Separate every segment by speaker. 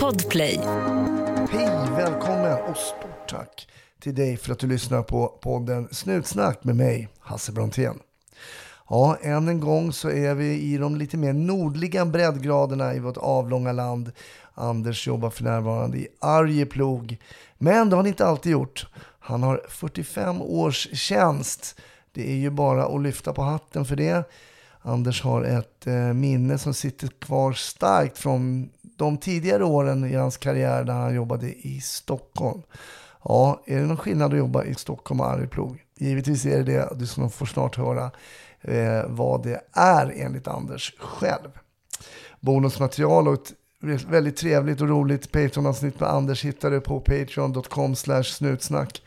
Speaker 1: Podplay.
Speaker 2: Hej, välkommen och stort tack till dig för att du lyssnar på podden Snutsnack med mig, Hasse Brontén. Ja, än en gång så är vi i de lite mer nordliga breddgraderna i vårt avlånga land. Anders jobbar för närvarande i Arjeplog. Men det har han inte alltid gjort. Han har 45 års tjänst. Det är ju bara att lyfta på hatten för det. Anders har ett eh, minne som sitter kvar starkt från de tidigare åren i hans karriär när han jobbade i Stockholm. Ja, är det någon skillnad att jobba i Stockholm och Arjeplog? Givetvis är det det. Du som får snart höra eh, vad det är enligt Anders själv. Bonusmaterial och ett väldigt trevligt och roligt Patreon-avsnitt med Anders hittar du på patreon.com snutsnack.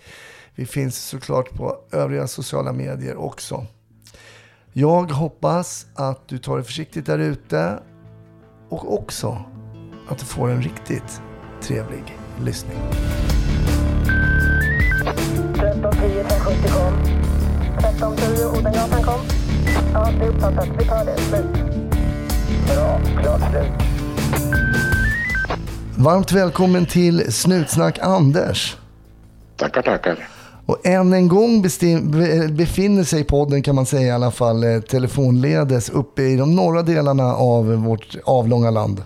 Speaker 2: Vi finns såklart på övriga sociala medier också. Jag hoppas att du tar det försiktigt där ute och också att du får en riktigt trevlig lyssning.
Speaker 3: 1310 1070 kom. 1310 Odengatan kom. Ja, det är uppfattat. Vi tar det. Slut. Bra. Klart slut.
Speaker 2: Varmt välkommen till Snutsnack Anders.
Speaker 4: Tackar, tackar.
Speaker 2: Och än en gång befinner sig podden kan man säga i alla fall eh, telefonledes uppe i de norra delarna av vårt avlånga land.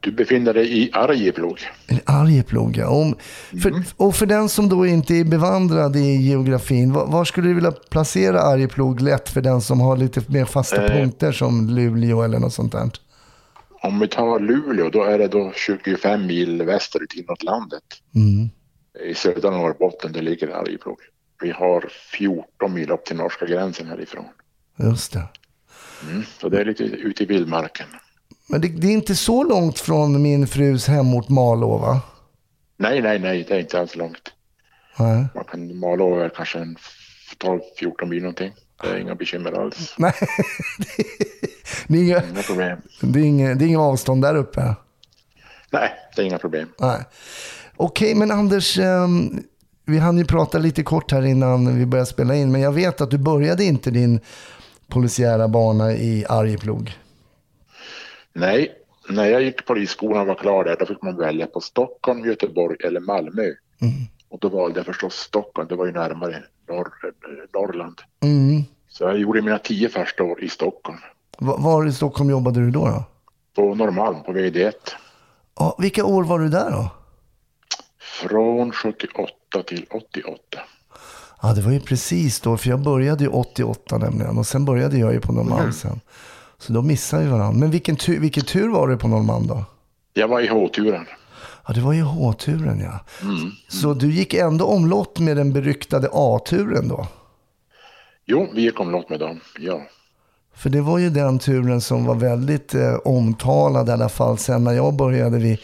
Speaker 4: Du befinner dig i Arjeplog.
Speaker 2: Arjeplog, ja. Om, för, och för den som då inte är bevandrad i geografin, var, var skulle du vilja placera Arjeplog lätt för den som har lite mer fasta
Speaker 4: Eh.
Speaker 2: punkter som Luleå eller något sånt där?
Speaker 4: Om vi tar Luleå, då är det då 25 mil västerut inåt landet.
Speaker 2: Mm.
Speaker 4: I södra Norrbotten, det ligger Arjeplog. Vi har 14 mil upp till norska gränsen härifrån.
Speaker 2: Just det.
Speaker 4: Mm. Så det är lite ute i vildmarken.
Speaker 2: Men det, det är inte så långt från min frus hemort Malå, va?
Speaker 4: Nej, nej, nej, det är inte alls långt.
Speaker 2: Nej.
Speaker 4: Man kan mala över kanske en 12-14 mil någonting. Det är inga bekymmer alls.
Speaker 2: Nej, det är, inga,
Speaker 4: Inga problem.
Speaker 2: det, är inga, det är inga avstånd där uppe.
Speaker 4: Nej, det är inga problem.
Speaker 2: Nej. Okej, men Anders, ehm, vi hann ju prata lite kort här innan vi började spela in, men jag vet att du började inte din polisiära bana i Arjeplog.
Speaker 4: Nej, när jag gick polisskolan och var klar där, då fick man välja på Stockholm, Göteborg eller Malmö. Och då valde jag förstås Stockholm, det var ju närmare norr, Norrland.
Speaker 2: Mm.
Speaker 4: Så jag gjorde mina tio första år i Stockholm.
Speaker 2: Va- Var i Stockholm jobbade du då? då?
Speaker 4: På Norrmalm, på VD1.
Speaker 2: Ja, vilka år var du där då?
Speaker 4: Från 78 till 88.
Speaker 2: Ja, det var ju precis då, för jag började ju 88 nämligen och sen började jag ju på Norrmalm sen. Så då missade vi varandra. Men vilken tur, vilken tur var det på Norrmalm då?
Speaker 4: Jag var i H-turen.
Speaker 2: Ja, det var ju H-turen ja. Så du gick ändå omlott med den beryktade A-turen då?
Speaker 4: Jo, vi gick omlott med dem, ja.
Speaker 2: För det var ju den turen som var väldigt eh, omtalad i alla fall. Sen när jag började vi,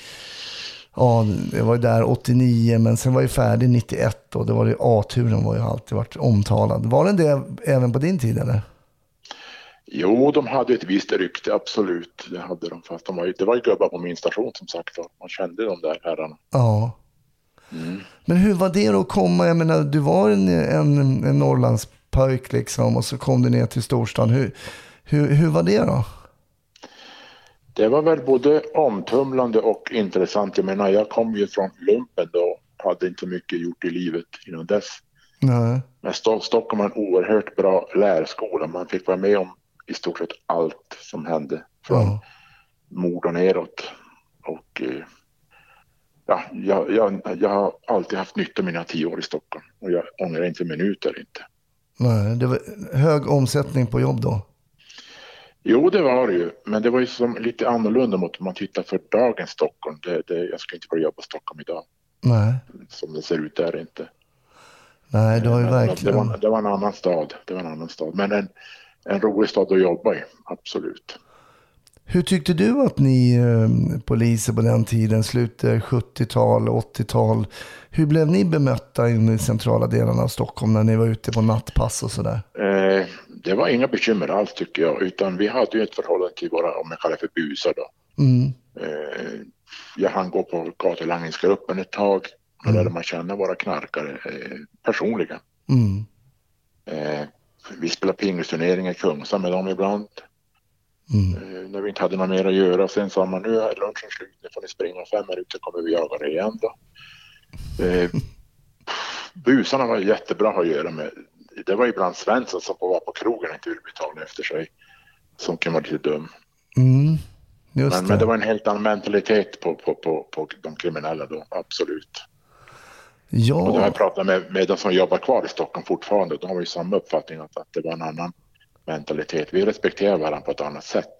Speaker 2: ja, det var ju där 89, men sen var jag färdig 91 och det var ju A-turen var ju alltid varit omtalad. Var den det även på din tid eller?
Speaker 4: Jo, de hade ett visst rykte, absolut. Det hade de, fast de var ju, det var ju gubbar på min station som sagt. Man kände de där herrarna.
Speaker 2: Ja. Men hur var det då att komma, jag menar du var en, en, en Norrlandspöjk liksom och så kom du ner till storstan. Hur, hur, hur var det då?
Speaker 4: Det var väl både omtumlande och intressant. Jag menar, jag kom ju från lumpen då och hade inte mycket gjort i livet innan dess.
Speaker 2: Nej.
Speaker 4: Men Sto- Stockholm var en oerhört bra lärskola. Man fick vara med om i stort sett allt som hände. Från
Speaker 2: Ja.
Speaker 4: mord och neråt. Och eh, ja, jag, jag, jag har alltid haft nytta av mina tio år i Stockholm. Och jag ångrar inte minuter inte.
Speaker 2: Nej, det var hög omsättning på jobb då.
Speaker 4: Jo, det var det ju. Men det var ju som lite annorlunda mot om man tittar för dagens Stockholm. Det, det, jag ska inte börja jobba i Stockholm idag.
Speaker 2: Nej,
Speaker 4: Som det ser ut där inte.
Speaker 2: nej det har ju
Speaker 4: men
Speaker 2: verkligen...
Speaker 4: Det var, det var en annan stad. Det var en annan stad. Men en, en rolig stad att jobba i, absolut.
Speaker 2: Hur tyckte du att ni eh, poliser på den tiden, slutet 70-tal, 80-tal, hur blev ni bemötta in i centrala delarna av Stockholm när ni var ute på nattpass och sådär?
Speaker 4: Eh, det var inga bekymmer alls tycker jag. Utan vi hade ju ett förhållande till våra, om jag kallar för busar då.
Speaker 2: Mm.
Speaker 4: Eh, jag hann gå på gatulangningsgruppen ett tag. Då lärde man känna våra knarkare eh, personligen.
Speaker 2: Mm.
Speaker 4: Eh, vi spelade pingisturneringar i Kungsan med dem ibland. Eh, när vi inte hade något mer att göra. Sen sa man nu är lunchen slut, nu får ni springa fem minuter kommer vi jaga er igen då. Busarna var jättebra att göra med. Det var ibland Svensson som var på krogen och inte ville betala efter sig. Som kan vara lite dum.
Speaker 2: Mm.
Speaker 4: Men,
Speaker 2: det.
Speaker 4: men det var en helt annan mentalitet på, på, på, på de kriminella då, absolut. Och det har
Speaker 2: Ja,
Speaker 4: jag pratat med, med de som jobbar kvar i Stockholm fortfarande. De har ju samma uppfattning att, att det var en annan mentalitet. Vi respekterar varandra på ett annat sätt.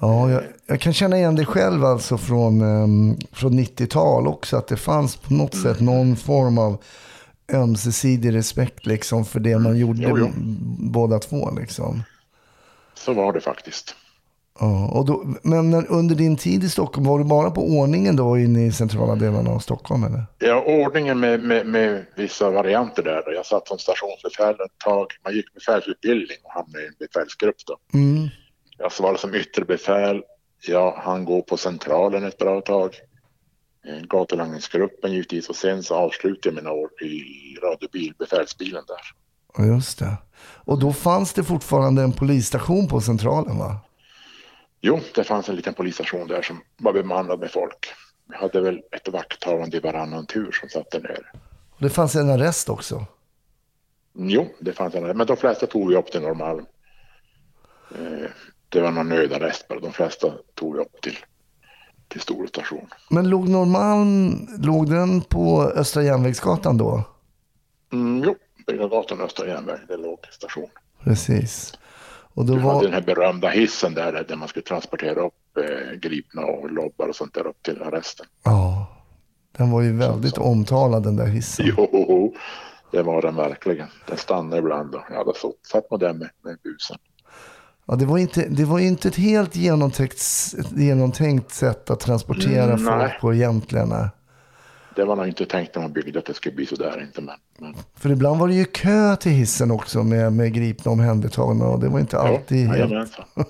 Speaker 2: ja jag, jag kan känna igen det själv alltså från, ehm, från 90-tal också. Att det fanns på något sätt någon form av ömsesidig respekt liksom för det man gjorde
Speaker 4: Jo, jo.
Speaker 2: båda två. Liksom.
Speaker 4: Så var det faktiskt.
Speaker 2: Ja, och då, men när, under din tid i Stockholm, var du bara på ordningen då inne i centrala delarna av Stockholm? Eller?
Speaker 4: Ja, ordningen med, med, med vissa varianter där. Jag satt som stationsbefäl ett tag. Man gick befälsutbildning och hamnade i en befälsgrupp då.
Speaker 2: Mm.
Speaker 4: Jag svarade som ytterbefäl. Jag hann gå på centralen ett bra tag. Eh, Gatulangningsgruppen givetvis och sen så avslutade jag mina år i radiobil, befälsbilen där.
Speaker 2: Ja, just det. Och då fanns det fortfarande en polisstation på centralen va?
Speaker 4: Jo, det fanns en liten polisstation där som var bemannad med folk. Vi hade väl ett vakthavande i varannan tur som satt där nere.
Speaker 2: Och det fanns en arrest också.
Speaker 4: Jo, det fanns en, men de flesta tog vi upp till Norrmalm. Eh, Det var någon nödarrest bara. De flesta tog vi upp till, till station.
Speaker 2: Men låg Norrmalm, låg den på Östra Järnvägsgatan då?
Speaker 4: Mm, jo, Bryggargatan Östra järnväg, det låg station.
Speaker 2: Precis. Och då
Speaker 4: Du hade
Speaker 2: var,
Speaker 4: den här berömda hissen där, där man skulle transportera upp eh, gripna och lobbar och sånt där upp till arresten.
Speaker 2: ja, den var ju väldigt omtalad den där hissen.
Speaker 4: Jo, det var den verkligen. Den stannade ibland och jag hade så, satt man där med, med busen.
Speaker 2: Ja, det var inte, det var inte ett helt genomtänkt, genomtänkt sätt att transportera
Speaker 4: Mm, nej.
Speaker 2: folk på egentligen. nej.
Speaker 4: Det var nog inte tänkt när man byggde att det skulle bli så där inte men, men
Speaker 2: För ibland var det ju kö till hissen också med, med gripna omhändertagna och det var inte alltid helt,
Speaker 4: jajamensan.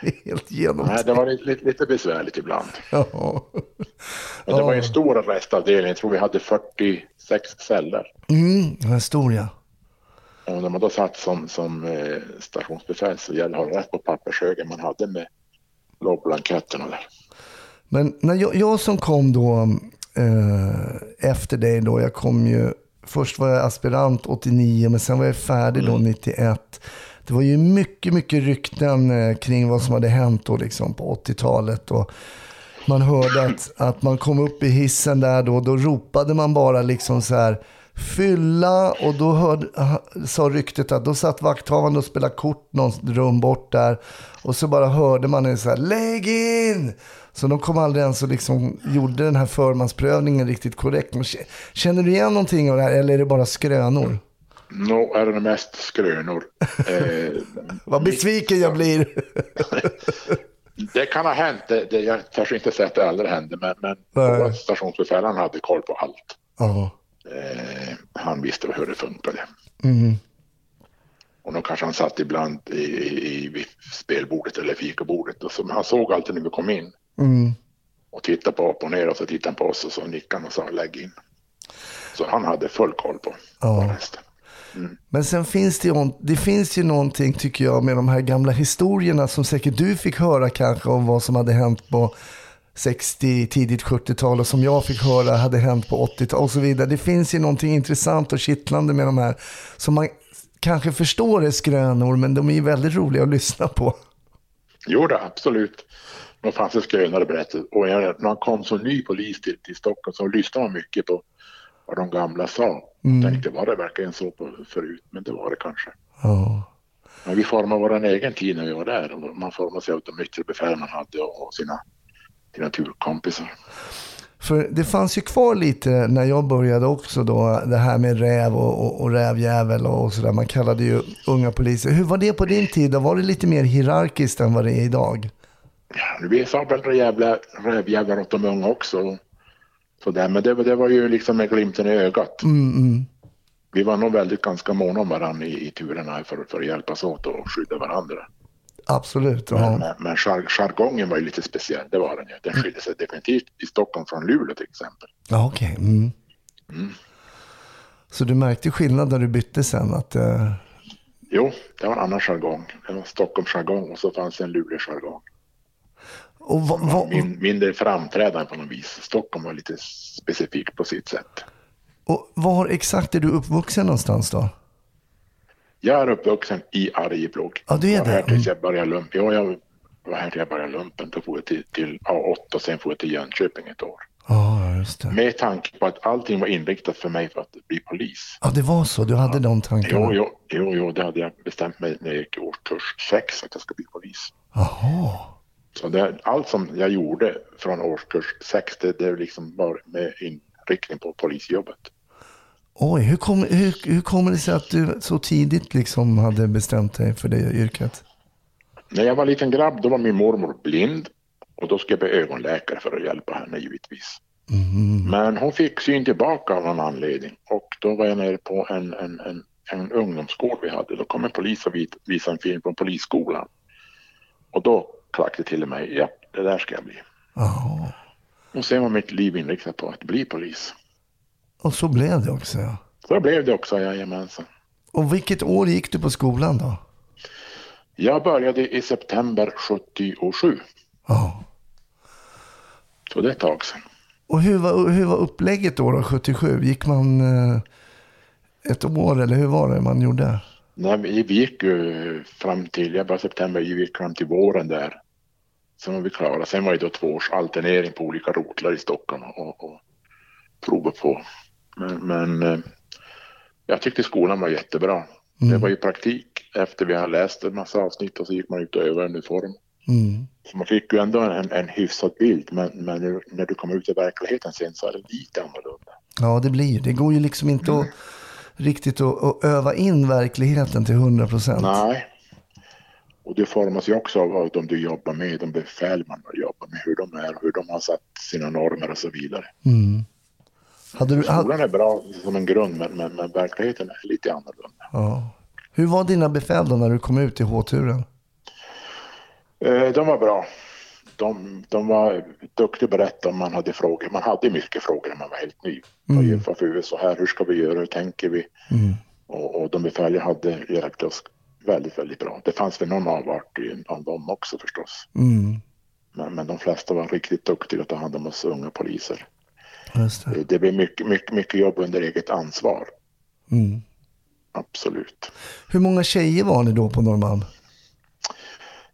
Speaker 2: helt
Speaker 4: Nej,
Speaker 2: genomtänkt.
Speaker 4: det var lite, lite, besvärligt ibland.
Speaker 2: Ja.
Speaker 4: Men det var
Speaker 2: Ja.
Speaker 4: en stor arrestavdelning. Jag tror vi hade 46 celler.
Speaker 2: Mm, det var stor ja.
Speaker 4: Och när man då satt som, som eh, stationsbefäl så gällde att ha rätt på pappershögen man hade med lobblanketterna där.
Speaker 2: Men när jag, jag som kom då eh, efter dig då, jag kom ju, först var jag aspirant 89 men sen var jag färdig då 91. Det var ju mycket, mycket rykten eh, kring vad som hade hänt då liksom på 80-talet. Och man hörde att, att man kom upp i hissen där då, då ropade man bara liksom så här fylla och då hörde, sa ryktet att då satt vakthavande och spelade kort någon rum bort där och så bara hörde man en så här lägg in! Så de kom aldrig ens och liksom gjorde den här förmansprövningen riktigt korrekt. Men Känner du igen någonting av det här eller är det bara skrönor?
Speaker 4: Nå är det mest skrönor. Eh,
Speaker 2: Vad besviken jag blir.
Speaker 4: det kan ha hänt. Det, det, jag törs inte säga att det aldrig hände men, men
Speaker 2: Nej.
Speaker 4: vår stationsbefäl han hade koll på allt.
Speaker 2: Ja.
Speaker 4: Eh, han visste hur det funkade.
Speaker 2: Mm.
Speaker 4: Och då kanske han satt ibland i, i, i spelbordet eller fikabordet. Och så, men han såg alltid när vi kom in.
Speaker 2: Mm.
Speaker 4: Och tittade på upp och ner och så tittade han på oss och så nickade han och sa lägg in. Så han hade full koll på,
Speaker 2: Ja.
Speaker 4: på resten.
Speaker 2: Men sen finns det ju, det finns ju någonting tycker jag med de här gamla historierna som säkert du fick höra kanske om vad som hade hänt på 60, tidigt 70-tal och som jag fick höra hade hänt på 80-tal och så vidare. Det finns ju någonting intressant och kittlande med de här som man kanske förstår är skrönor men de är ju väldigt roliga att lyssna på.
Speaker 4: Jo då, absolut. Då fanns det skrönare berättelser. Och när han kom som ny polis till, till Stockholm så lyssnade man mycket på vad de gamla sa. Jag tänkte, var det verkligen så på, förut? Men det var det kanske.
Speaker 2: Ja.
Speaker 4: Men vi formade vår egen tid när vi var där. Man formade sig av de yttre befäl man hade och sina, sina turkompisar.
Speaker 2: För det fanns ju kvar lite när jag började också då, det här med räv och, och, och rävjävel och sådär. Man kallade ju unga poliser. Hur var det på din tid? Var det lite mer hierarkiskt än vad det är idag?
Speaker 4: Ja, vi sa väl rävjävlar, åt de unga också. Så där. Men det, var- det var ju liksom med glimten i ögat.
Speaker 2: Mm, mm.
Speaker 4: Vi var nog väldigt ganska måna om varandra i, i turerna för, för att hjälpas åt och skydda varandra.
Speaker 2: Absolut.
Speaker 4: Men, men, men jar- jargongen var ju lite speciell, det var den ju. Den skilde sig definitivt i Stockholm från Luleå till exempel.
Speaker 2: Ja, okej. Mm. Så du märkte skillnad när du bytte sen? Att, eh,
Speaker 4: Jo, det var en annan jargong. Det var Stockholmsjargong och så fanns det en Luleåjargong.
Speaker 2: Och vad, vad,
Speaker 4: Min, mindre framträdande på något vis. Stockholm var lite specifikt på sitt sätt.
Speaker 2: och var exakt är du uppvuxen någonstans då?
Speaker 4: Jag är uppvuxen i Arjeplog.
Speaker 2: Ja, du är
Speaker 4: Jag var här
Speaker 2: det.
Speaker 4: tills jag började lumpen. Ja, jag var här till jag började lumpen. Då får jag till, till A8 och sen får jag till Jönköping ett år.
Speaker 2: Ja, just det.
Speaker 4: Med tanke på att allting var inriktat för mig för att bli polis.
Speaker 2: Ja, det var så. Du hade de tankarna.
Speaker 4: Jo, jo, jo, jo, det hade jag bestämt mig när jag gick i årskurs 6 att jag ska bli polis.
Speaker 2: Jaha.
Speaker 4: Så det, allt som jag gjorde från årskurs 6 det, det liksom var med inriktning på polisjobbet.
Speaker 2: Oj, hur, kom, hur, hur kommer det sig att du så tidigt liksom hade bestämt dig för det yrket?
Speaker 4: När jag var liten grabb då var min mormor blind och då skulle jag bli ögonläkare för att hjälpa henne givetvis. Men hon fick syn tillbaka av någon anledning och då var jag nere på en, en, en, en ungdomsgård vi hade. Då kom en polis och vis- visade en film från polisskolan. Och då klackade till mig, ja det där ska jag bli.
Speaker 2: Ja.
Speaker 4: Och sen var mitt liv inriktat på att bli polis.
Speaker 2: Och så blev det också. Ja.
Speaker 4: Så blev det också, jajamensan.
Speaker 2: Och vilket år gick du på skolan då?
Speaker 4: Jag började i september 77,
Speaker 2: Ja.
Speaker 4: så det är ett tag sedan.
Speaker 2: Och hur var, hur var upplägget då, då 77? Gick man eh, ett år eller hur var det man gjorde?
Speaker 4: Nej, vi gick ju fram till, jag började september, vi gick fram till våren där. Sen var vi klara. Sen var det då två års alternering på olika rotlar i Stockholm och, och prova på. Men, men eh, jag tyckte skolan var jättebra. Det var ju praktik efter vi hade läst en massa avsnitt och så gick man ut och övade uniform.
Speaker 2: Mm.
Speaker 4: Så man fick ju ändå en, en hyfsad bild men, men nu- när du kommer ut i verkligheten sen så är det lite annorlunda.
Speaker 2: Ja, det blir ju. Det går ju liksom inte att riktigt att, att öva in verkligheten till 100 procent.
Speaker 4: Nej. Och det formas ju också av de du jobbar med, de befäl man jobbar med, hur de är, hur de har satt sina normer och så vidare.
Speaker 2: Mm. Hade du,
Speaker 4: Skolan är bra som en grund men, men, men verkligheten är lite annorlunda.
Speaker 2: ja. Hur var dina befäl då när du kom ut i H-turen?
Speaker 4: Eh, de var bra. De, de var duktiga att berätta om man hade frågor. Man hade mycket frågor när man var helt ny. Mm. Varför är vi så här? Hur ska vi göra? Hur tänker vi? Och, och de befäl jag hade hjälpte oss väldigt, väldigt bra. Det fanns väl någon avart av dem också förstås.
Speaker 2: Mm.
Speaker 4: Men, men de flesta var riktigt duktiga att ta hand om oss unga poliser.
Speaker 2: Det.
Speaker 4: Det, blev mycket, mycket, mycket jobb under eget ansvar.
Speaker 2: Mm.
Speaker 4: Absolut.
Speaker 2: Hur många tjejer var ni då på Norrmalm?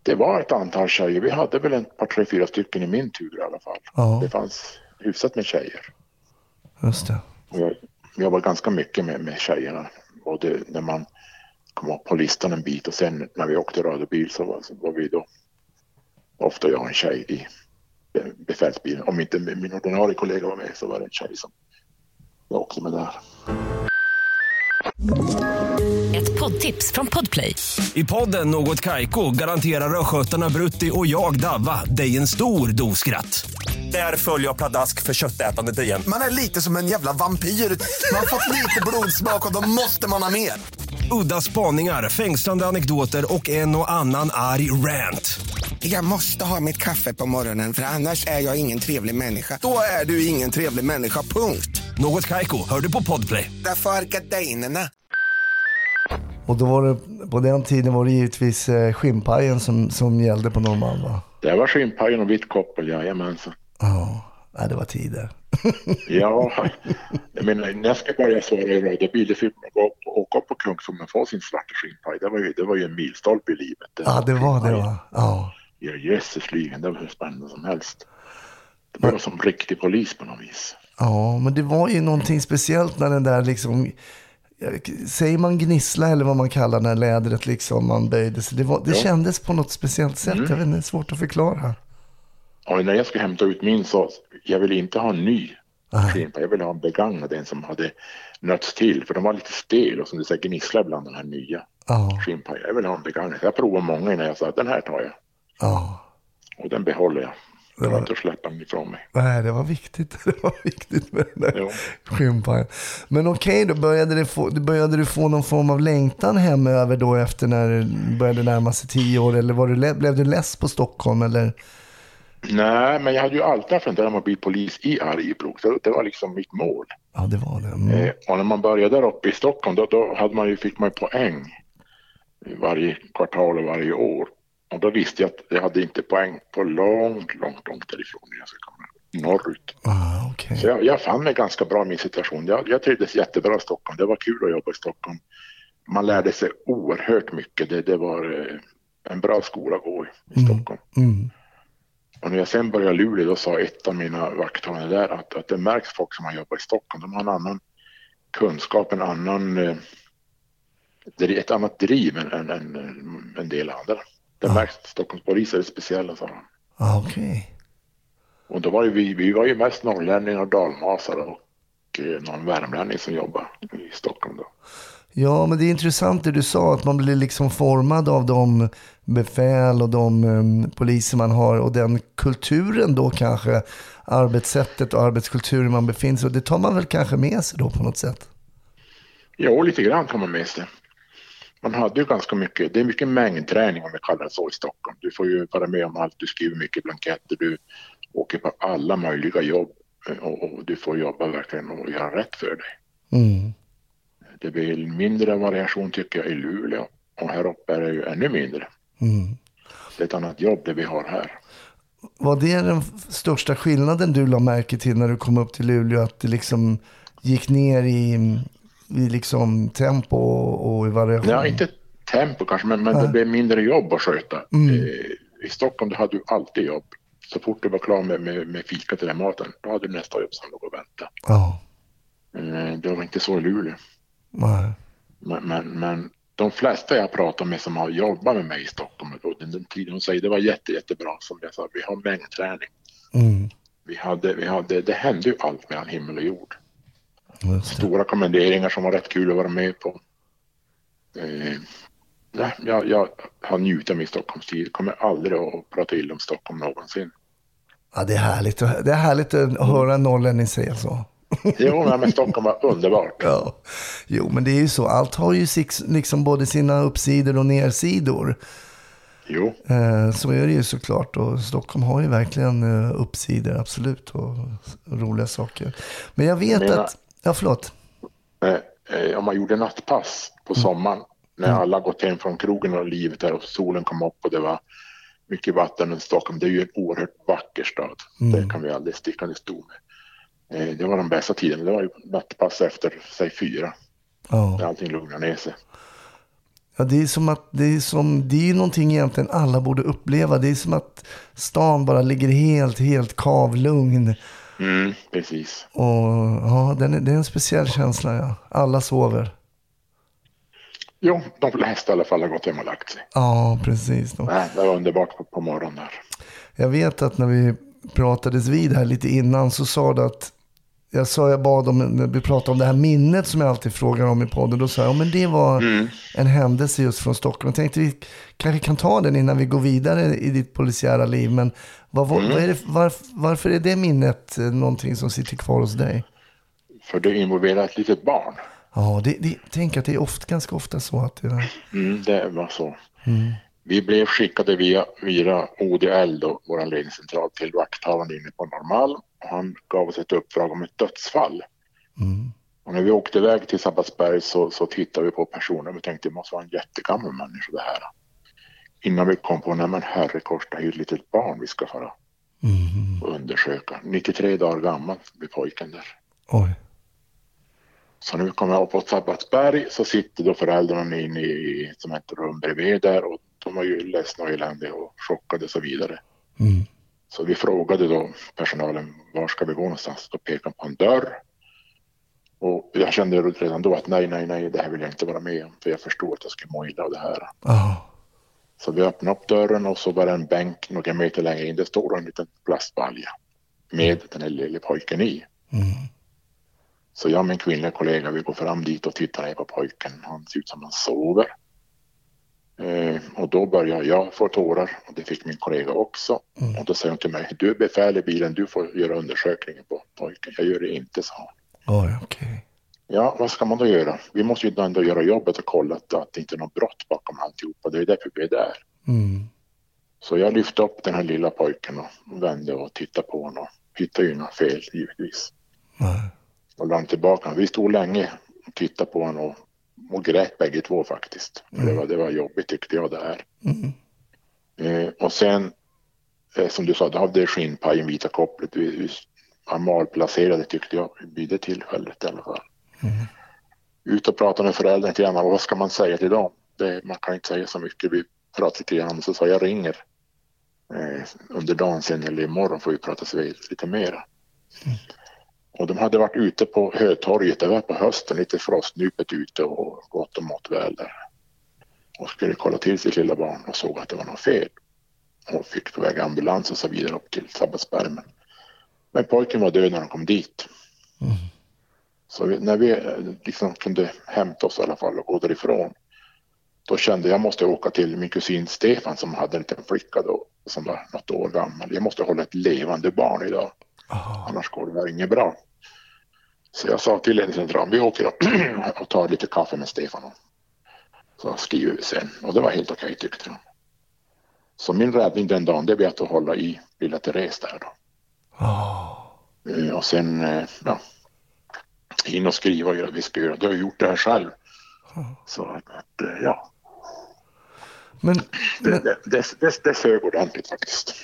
Speaker 4: Det var ett antal tjejer. Vi hade väl ett par, tre, fyra stycken i min tur i alla fall.
Speaker 2: Ja.
Speaker 4: Det fanns hyfsat med tjejer.
Speaker 2: Just det.
Speaker 4: Och jag jobbar ganska mycket med, med tjejerna. Både när man kom upp på listan en bit och sen när vi åkte radiobil så var, så var vi då ofta jag och en tjej i befälsbilen. Om inte min ordinarie kollega var med så var det en tjej som var också med där.
Speaker 1: Ett poddtips från Podplay.
Speaker 5: I podden Något Kaiko garanterar östgötarna Brutti och jag, Davva, dig en stor dos skratt. Där följer jag pladask för köttätandet igen.
Speaker 6: Man är lite som en jävla vampyr. Man har fått lite blodsmak och då måste man ha mer.
Speaker 5: Udda spaningar, fängslande anekdoter och en och annan arg rant.
Speaker 6: Jag måste ha mitt kaffe på morgonen för annars är jag ingen trevlig människa. Då är du ingen trevlig människa, punkt.
Speaker 5: Något Kaiko, hör du på Podplay.
Speaker 6: Därför är gardinerna.
Speaker 2: Och då var det, på den tiden var det givetvis eh, skinnpajen som, som gällde på Norrmalm va?
Speaker 4: Det var skinnpajen och vitt koppel, jajamensan.
Speaker 2: Ja, nej, det var tider.
Speaker 4: Ja, jag menar när jag ska börja svara i radiobil, det fick man gå upp, åka upp på Kungsholmen och få sin svarta skinnpaj. Det var ju, det var ju en milstolpe i livet.
Speaker 2: Ja, det var det va? Ja.
Speaker 4: Ja, jösses ligan, det var hur spännande som helst. Det var som riktig polis på något vis.
Speaker 2: Ja, men det var ju någonting speciellt när den där liksom, säger man gnissla eller vad man kallar när lädret liksom man böjde sig. Det, var, det
Speaker 4: Ja.
Speaker 2: kändes på något speciellt sätt. Jag vet inte, det är svårt att förklara.
Speaker 4: Och när jag skulle hämta ut min så, jag ville inte ha en ny skinnpaj. Jag ville ha en begagnad, en som hade nötts till. För de var lite stel och som du säger gnisslar bland den här nya
Speaker 2: Ja.
Speaker 4: Jag ville ha en begagnad. Jag provade många innan jag sa att den här tar jag.
Speaker 2: Ja.
Speaker 4: Och den behåller jag. Det
Speaker 2: Det
Speaker 4: var
Speaker 2: var-
Speaker 4: inte släppa den ifrån mig.
Speaker 2: Nej, det var viktigt. Det var viktigt med den där skinnpajen. Men okej, då började, det få, började du få någon form av längtan hemöver då efter när det började närma sig tio år? Eller var du, blev du less på Stockholm? Eller?
Speaker 4: Nej, men jag hade ju alltid funderat på att bli polis i Arjeplog. Så det var liksom mitt mål.
Speaker 2: Ja, det var det. Mm.
Speaker 4: Eh, och när man började där uppe i Stockholm då, då hade man ju, fick man poäng varje kvartal och varje år. Och då visste jag att jag hade inte poäng på långt, långt, långt därifrån jag skulle komma norrut.
Speaker 2: Ah, okej.
Speaker 4: Så jag, jag fann mig ganska bra i min situation. Jag, jag trivdes jättebra i Stockholm. Det var kul att jobba i Stockholm. Man lärde sig oerhört mycket. Det, det var eh, en bra skola att gå i, i Stockholm.
Speaker 2: Mm.
Speaker 4: Och när jag sen började i Luleå då sa ett av mina vakthavande där att, att det märks folk som har jobbat i Stockholm. De har en annan kunskap, en annan, eh, ett annat driv än, än, än en del andra. Det märks att Stockholmspoliser är speciella, sa han.
Speaker 2: Ah, okej.
Speaker 4: Och då var ju vi, vi var ju mest norrlänningar och dalmasar och eh, någon värmlänning som jobbade i Stockholm då.
Speaker 2: Ja, men det är intressant det du sa, att man blir liksom formad av de befäl och de um, poliser man har och den kulturen då kanske, arbetssättet och arbetskulturen man befinner sig och det tar man väl kanske med sig då på något sätt?
Speaker 4: Jo, lite grann kan man med sig. Man hade ju ganska mycket, det är mycket mängdträning om vi kallar det så i Stockholm. Du får ju vara med om allt, du skriver mycket blanketter, du åker på alla möjliga jobb eh, och, och du får jobba verkligen och göra rätt för dig.
Speaker 2: Mm.
Speaker 4: Det blir mindre variation tycker jag i Luleå och här uppe är det ju ännu mindre.
Speaker 2: Mm.
Speaker 4: Det är ett annat jobb det vi har här.
Speaker 2: Var det den största skillnaden du la märke till när du kom upp till Luleå? Att det liksom gick ner i, i liksom tempo och, i variation?
Speaker 4: Ja, inte tempo kanske, men, men det blev mindre jobb att sköta. Eh, I Stockholm hade du alltid jobb. Så fort du var klar med, med, med fika till den maten, då hade du nästa jobb som låg och väntade.
Speaker 2: Ja,
Speaker 4: Eh, det var inte så i Luleå.
Speaker 2: nej.
Speaker 4: Men, men, men de flesta jag pratar med som har jobbat med mig i Stockholm, och den, den tiden de säger det var jätte, jättebra. Som jag sa, vi har mängdträning.
Speaker 2: Mm.
Speaker 4: Vi hade, vi hade, det hände ju allt mellan himmel och jord. Stora kommenderingar som var rätt kul att vara med på. Eh, nej, jag, jag har njutit av min Stockholmstid. Kommer aldrig att prata illa om Stockholm någonsin.
Speaker 2: Ja, det är härligt, det är härligt att höra en norrlänning säga så.
Speaker 4: Jo, men Stockholm var underbart.
Speaker 2: Ja. Jo, men det är ju så. Allt har ju liksom både sina uppsidor och nersidor.
Speaker 4: Jo,
Speaker 2: Eh, så är det ju såklart. Och Stockholm har ju verkligen eh, uppsidor, absolut. Och roliga saker. Men jag vet
Speaker 4: menar-
Speaker 2: att... Ja, förlåt.
Speaker 4: eh, eh, om man gjorde nattpass på sommaren när alla gått hem från krogen och livet där och solen kom upp och det var mycket vatten i Stockholm. Det är ju en oerhört vacker stad. Det kan vi aldrig sticka under stol med. Eh, det var de bästa tiderna. Det var ju nattpass efter, säg fyra.
Speaker 2: Ja.
Speaker 4: När allting lugnar ner sig.
Speaker 2: Ja, det är som att det är som, det är någonting egentligen alla borde uppleva. Det är som att stan bara ligger helt, helt kavlugn.
Speaker 4: Mm, precis.
Speaker 2: Och ja, den är, det är en speciell känsla, ja. Alla sover.
Speaker 4: Jo, de flesta i alla fall har gått hem och lagt sig.
Speaker 2: Ja, precis. Då.
Speaker 4: Nej, det var underbart på, på morgonen där.
Speaker 2: Jag vet att när vi pratades vid här lite innan så sa du att jag sa jag bad om, vi pratade om det här minnet som jag alltid frågar om i podden. Då sa jag, ja men det var en händelse just från Stockholm. Jag tänkte vi kanske kan ta den innan vi går vidare i ditt polisiära liv. Men vad, vad, vad är det, varf, varför är det minnet eh, någonting som sitter kvar hos dig?
Speaker 4: För det involverar ett litet barn.
Speaker 2: Ja, det, det, tänk att det är ofta, ganska ofta så att det är...
Speaker 4: Mm, det var så. Vi blev skickade via, via ODL, då, vår ledningscentral, till vakthavande inne på Norrmalm. Han gav oss ett uppdrag om ett dödsfall. Och när vi åkte iväg till Sabbatsberg så, så tittade vi på personen och tänkte det måste vara en jättegammal människa det här. Innan vi kom på, nej men herrekors, det är ju ett litet barn vi ska fara och undersöka. 93 dagar gammal blir pojken där.
Speaker 2: Oj.
Speaker 4: Så vi kommer upp på Sabbatsberg så sitter då föräldrarna inne i som ett rum bredvid där och de var ju ledsna och eländiga och chockade och så vidare.
Speaker 2: Mm.
Speaker 4: Så vi frågade då personalen var ska vi gå någonstans? Då pekade de på en dörr. Och jag kände redan då att nej, nej, nej, det här vill jag inte vara med om för jag förstod att jag skulle må illa av det här.
Speaker 2: Ja.
Speaker 4: Så vi öppnade upp dörren och så var det en bänk några meter längre in. Det står en liten plastbalja med den här lille pojken i. Så jag och min kvinnliga kollega vi går fram dit och tittar ner på pojken. Han ser ut som han sover. Eh, och då börjar jag få tårar och det fick min kollega också. Och då säger hon till mig, du är befäl i bilen, du får göra undersökningen på pojken. Jag gör det inte, sa hon.
Speaker 2: Oj, okej.
Speaker 4: Ja, vad ska man då göra? Vi måste ju ändå göra jobbet och kolla att, att det inte är något brott bakom alltihopa. Det är därför vi är där.
Speaker 2: Mm.
Speaker 4: Så jag lyfte upp den här lilla pojken och vände och tittade på honom. Hittade ju inga fel givetvis.
Speaker 2: Nej.
Speaker 4: Och la honom tillbaka. Vi stod länge och tittade på honom och och grät bägge två faktiskt. Det, var, det var jobbigt tyckte jag det här. Eh, och sen, eh, som du sa, då hade skinnpajen vita kopplet. Var malplacerade tyckte jag vid det tillfället i alla fall. Ut och prata med föräldrarna lite grann. Vad ska man säga till dem? Det, man kan inte säga så mycket. Vi pratade lite grann så sa jag ringer eh, under dagen sen eller imorgon får vi prata vid lite mera. Och de hade varit ute på Hötorget, det var på hösten, lite frostnypet ute och gått och mått väl där. Och skulle kolla till sitt lilla barn och såg att det var något fel. Och fick på väg ambulans och så vidare upp till Sabbatsberg. Men pojken var död när de kom dit. Så vi, när vi eh, liksom kunde hämta oss i alla fall och gå därifrån. Då kände jag jag måste åka till min kusin Stefan som hade en liten flicka då som var något år gammal. Jag måste hålla ett levande barn idag. Annars går det här inget bra. Så jag sa till ledningscentralen, vi åker och- och tar lite kaffe med Stefan. Så skriver vi sen och det var helt okej tyckte de. Så min räddning den dagen det blev att hålla i lilla Therese där då. Eh, Och sen, eh, ja, in och skriva och göra det vi ska göra. Du har gjort det här själv. Så att, eh, ja,
Speaker 2: Men,
Speaker 4: det,
Speaker 2: men,
Speaker 4: det, det, det, det sög ordentligt faktiskt.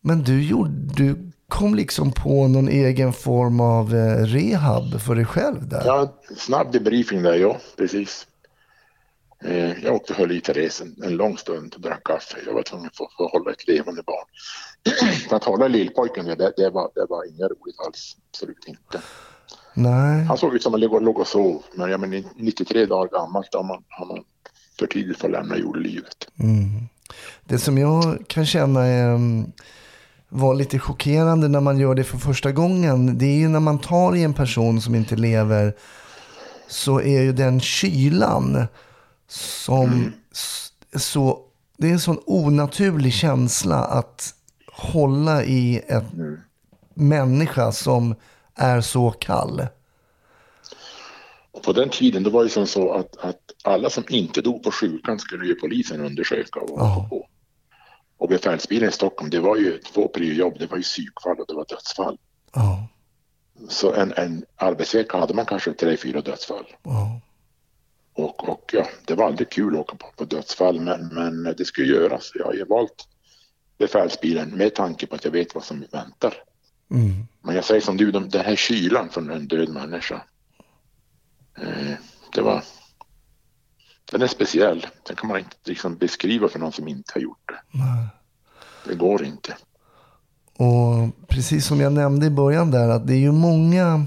Speaker 2: men du, gjorde, du kom liksom på någon egen form av eh, rehab för dig själv där?
Speaker 4: Ja, snabb debriefing där, ja, precis. Eh, jag åkte och höll i Therese en, en lång stund och drack kaffe. Jag var tvungen att få, hålla ett levande barn. att hålla lillpojken, det, det, var, det var inget roligt alls. Absolut inte.
Speaker 2: Nej.
Speaker 4: Han såg ut som att han låg, låg och sov. Men jag menar, 93 dagar gammalt har man, har man för tidigt fått lämna jordelivet.
Speaker 2: Det som jag kan känna är, mm, var lite chockerande när man gör det för första gången. Det är ju när man tar i en person som inte lever så är ju den kylan som s- så det är en sån onaturlig känsla att hålla i en människa som är så kall.
Speaker 4: Och på den tiden då var det som så att, att alla som inte dog på sjukan skulle ju polisen undersöka. Och,
Speaker 2: Ja.
Speaker 4: och, och befälsbilen i Stockholm, det var ju två priojobb. Det var ju psykfall och det var dödsfall.
Speaker 2: Ja,
Speaker 4: Så en, en arbetsvecka hade man kanske tre, fyra dödsfall.
Speaker 2: ja,
Speaker 4: Och, och ja, det var aldrig kul att åka på, på dödsfall, men, men det skulle göras. Jag har ju valt befälsbilen med tanke på att jag vet vad som väntar.
Speaker 2: mm,
Speaker 4: Men jag säger som du, de, den här kylan från en död människa. Eh, det var... Den är speciell. Den kan man inte liksom beskriva för någon som inte har gjort det. Det går inte.
Speaker 2: Och precis som jag nämnde i början där att det är ju många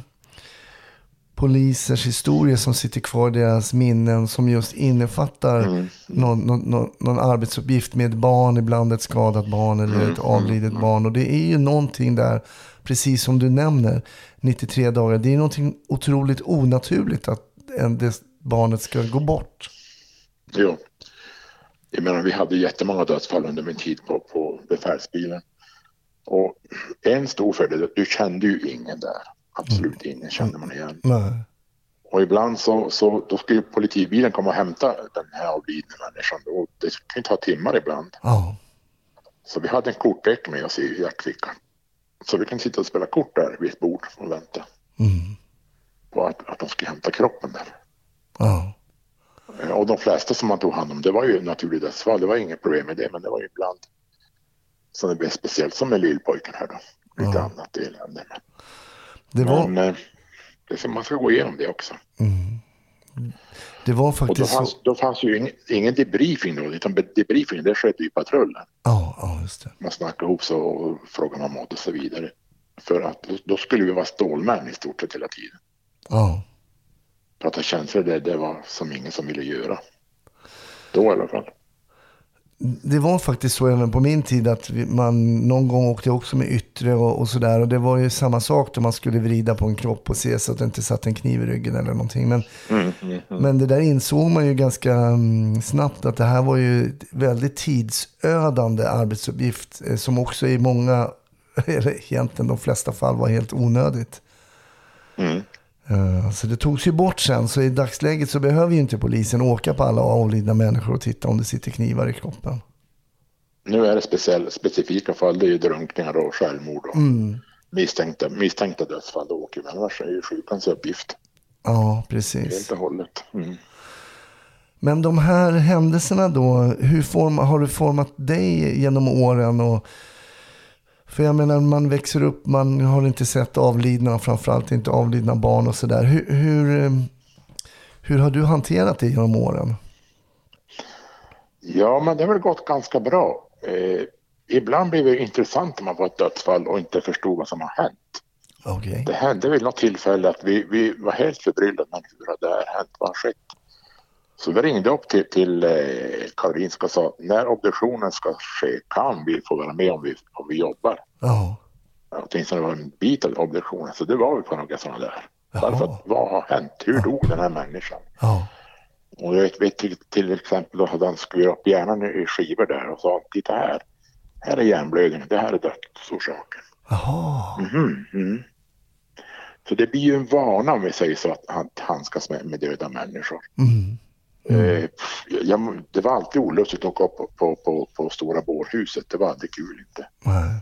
Speaker 2: polisers historier som sitter kvar i deras minnen som just innefattar någon, någon, någon, någon arbetsuppgift med ett barn, ibland ett skadat barn eller ett avlidet barn. Och det är ju någonting där, precis som du nämner, 93 dagar. Det är någonting otroligt onaturligt att en, det barnet ska gå bort.
Speaker 4: Jo. Jag menar, vi hade jättemånga dödsfall under min tid på, på befälsbilen. Och en stor fördel, du kände ju ingen där. Absolut ingen kände man igen.
Speaker 2: Nej.
Speaker 4: Och ibland så, så då skulle politibilen komma och hämta den här avlidna människan. Och det kan ju ta timmar ibland.
Speaker 2: Ja,
Speaker 4: Så vi hade en kortlek med oss i jackfickan. Så vi kan sitta och spela kort där vid ett bord och vänta på att, att de skulle hämta kroppen där. Eh, Och de flesta som man tog hand om, det var ju naturligt dödsfall. Det var inget problem med det, men det var ju ibland så det blev speciellt som med lillpojken här då. Lite annat elände.
Speaker 2: Det var,
Speaker 4: men eh, det, så man ska gå igenom det också.
Speaker 2: det var
Speaker 4: Och då
Speaker 2: faktiskt så.
Speaker 4: fanns, då fanns ju ingen, ingen debriefing då, utan debriefing det skedde i patrullen.
Speaker 2: Ja, ja, just det.
Speaker 4: Man snackade ihop sig och frågade om mådde och så vidare. För att då, då skulle vi vara stålmän i stort sett hela tiden.
Speaker 2: Ja.
Speaker 4: Prata känslor, det, det var som ingen som ville göra. Då i alla fall.
Speaker 2: Det var faktiskt så även på min tid att man någon gång åkte också med yttre och, och sådär. Och det var ju samma sak då man skulle vrida på en kropp och se så att det inte satt en kniv i ryggen eller någonting. Men, men det där insåg man ju ganska mm, snabbt att det här var ju väldigt tidsödande arbetsuppgift eh, som också i många, eller egentligen de flesta fall var helt onödigt.
Speaker 4: Mm.
Speaker 2: Eh, Så det togs ju bort sen. Så i dagsläget så behöver ju inte polisen åka på alla avlidna människor och titta om det sitter knivar i kroppen.
Speaker 4: Nu är det speciell, specifika fall, det är ju drunkningar och självmord och misstänkta, misstänkta dödsfall. Då åker vi. Annars är det ju sjukans uppgift
Speaker 2: Ja,
Speaker 4: helt
Speaker 2: precis.
Speaker 4: och hållet. Mm.
Speaker 2: Men de här händelserna då, hur form, har du format dig genom åren? Och, för jag menar, man växer upp, man har inte sett avlidna, framförallt inte avlidna barn och sådär. Hur, hur, eh, hur har du hanterat det genom åren?
Speaker 4: Ja, men det har väl gått ganska bra. Eh, ibland blir det intressant när man får ett dödsfall och inte förstod vad som har hänt.
Speaker 2: Okej.
Speaker 4: Det hände vid något tillfälle att vi, vi var helt förbryllade. Har det här hänt? Vad har skett? Så vi ringde upp till, till eh, Karolinska och sa när obduktionen ska ske kan vi få vara med om vi, om vi jobbar.
Speaker 2: Ja.
Speaker 4: Åtminstone var en bit av obduktionen. Så det var vi på några sådana där. Därför att vad har hänt? Hur dog den här människan?
Speaker 2: Ja.
Speaker 4: Och jag vet, till, till exempel då hade han skurit upp hjärnan i skivor där och sa titta här. Här är hjärnblödningen. Det här är dödsorsaken.
Speaker 2: Jaha.
Speaker 4: Mm. Så det blir ju en vana om vi säger så att han handskas med, med döda människor.
Speaker 2: Mm.
Speaker 4: Eh, pff, jag, det var alltid olustigt att åka upp på, på, på, på stora bårhuset. Det var aldrig kul inte.
Speaker 2: Nej.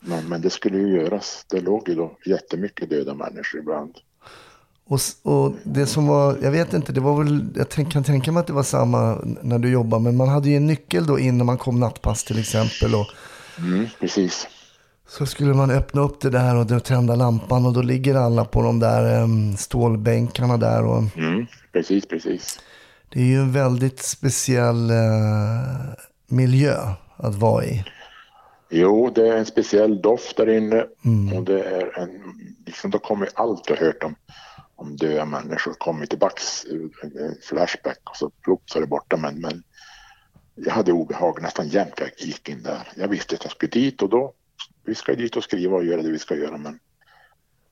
Speaker 4: Men, men det skulle ju göras. Det låg ju då jättemycket döda människor ibland.
Speaker 2: Och, och det som var, jag vet inte, det var väl, jag kan tänka mig att det var samma när du jobbade, men man hade ju en nyckel då in när man kom nattpass till exempel. Och
Speaker 4: Mm, precis.
Speaker 2: så skulle man öppna upp det där och då tända lampan och då ligger alla på de där em, stålbänkarna där. Och
Speaker 4: Mm, precis, precis.
Speaker 2: Det är ju en väldigt speciell eh, miljö att vara i.
Speaker 4: Jo, det är en speciell doft där inne och det är en, liksom då kommer allt du har hört om, om döda människor kommer tillbaks, eh, en flashback och så plopp så är det borta. Men, men jag hade obehag nästan jämt jag gick in där. Jag visste att jag skulle dit och då, vi ska dit och skriva och göra det vi ska göra men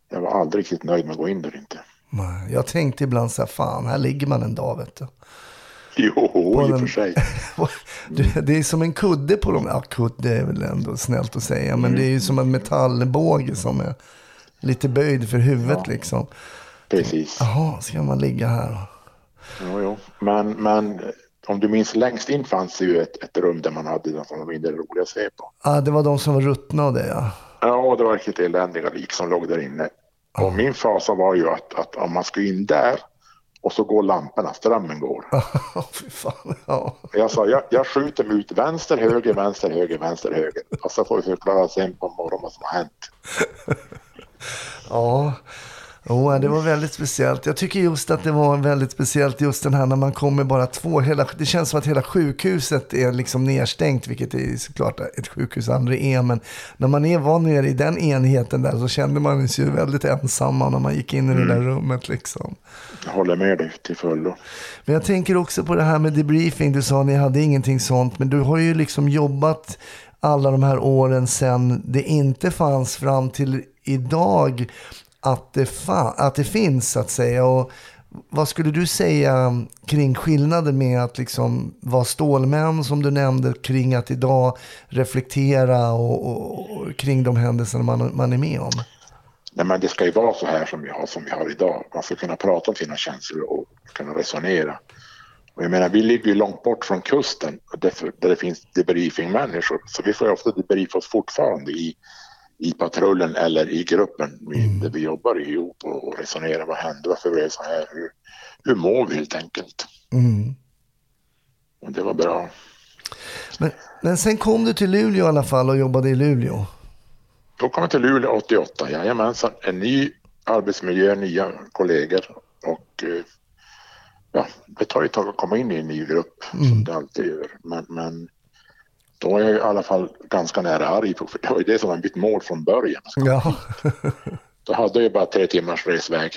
Speaker 4: jag var aldrig riktigt nöjd med att gå in där inte.
Speaker 2: Nej, Jag tänkte ibland så här, fan, här ligger man en dag vet du.
Speaker 4: Jo, i och
Speaker 2: den-
Speaker 4: för sig.
Speaker 2: Det- är som en kudde på dem. Ja, kudde är väl ändå snällt att säga. Men det är ju som en metallbåge som är lite böjd för huvudet liksom.
Speaker 4: Precis.
Speaker 2: Jaha, ska man ligga här?
Speaker 4: Jo, jo. Men, men om du minns längst in fanns det ju ett, ett rum där man hade var mindre roligt att se på.
Speaker 2: Ah, det var de som var ruttna och det ja.
Speaker 4: Ja, det var riktigt eländiga lik som låg där inne. Och min fasa var ju att, att om man ska in där och så går lamporna, strömmen går.
Speaker 2: Fy fan. Ja.
Speaker 4: Jag sa, jag, jag skjuter mig ut vänster, höger, vänster, höger, vänster, höger. Och så får vi förklara sen på morgonen vad som har hänt.
Speaker 2: Ja. Jo, det var väldigt speciellt. Jag tycker just att det var väldigt speciellt just den här när man kommer bara två. Hela, det känns som att hela sjukhuset är liksom nedstängt, vilket är såklart ett sjukhus aldrig är. Men när man är, var nere i den enheten där så kände man sig ju väldigt ensamma när man gick in i det där rummet liksom.
Speaker 4: Jag håller med dig till fullo.
Speaker 2: Men jag tänker också på det här med debriefing. Du sa att ni hade ingenting sånt. Men du har ju liksom jobbat alla de här åren sedan det inte fanns fram till idag att det, fa- att det finns så att säga. Och vad skulle du säga kring skillnaden med att liksom vara stålmän som du nämnde kring att idag reflektera och, och, och kring de händelser man, man är med om?
Speaker 4: Nej, men det ska ju vara så här som vi har, som vi har idag. Man ska kunna prata om sina känslor och kunna resonera. Och jag menar, vi ligger ju långt bort från kusten där, det finns debriefingmänniskor. Så vi får ju ofta debriefa oss fortfarande i, i patrullen eller i gruppen vi, där vi jobbar ihop och, och resonerar. Vad hände? Varför blev det så här? Hur, hur mår vi helt enkelt?
Speaker 2: Mm.
Speaker 4: Och det var bra.
Speaker 2: Men, men sen kom du till Luleå i alla fall och jobbade i Luleå.
Speaker 4: Då kom jag till Luleå 88. Jajamensan. En ny arbetsmiljö, nya kollegor och eh, ja, det tar ju ett tag att komma in i en ny grupp som det alltid gör. Men, men då är jag i alla fall ganska nära Arjeplog för det var ju det som var mitt mål från början.
Speaker 2: Ja.
Speaker 4: Då hade jag ju bara tre timmars resväg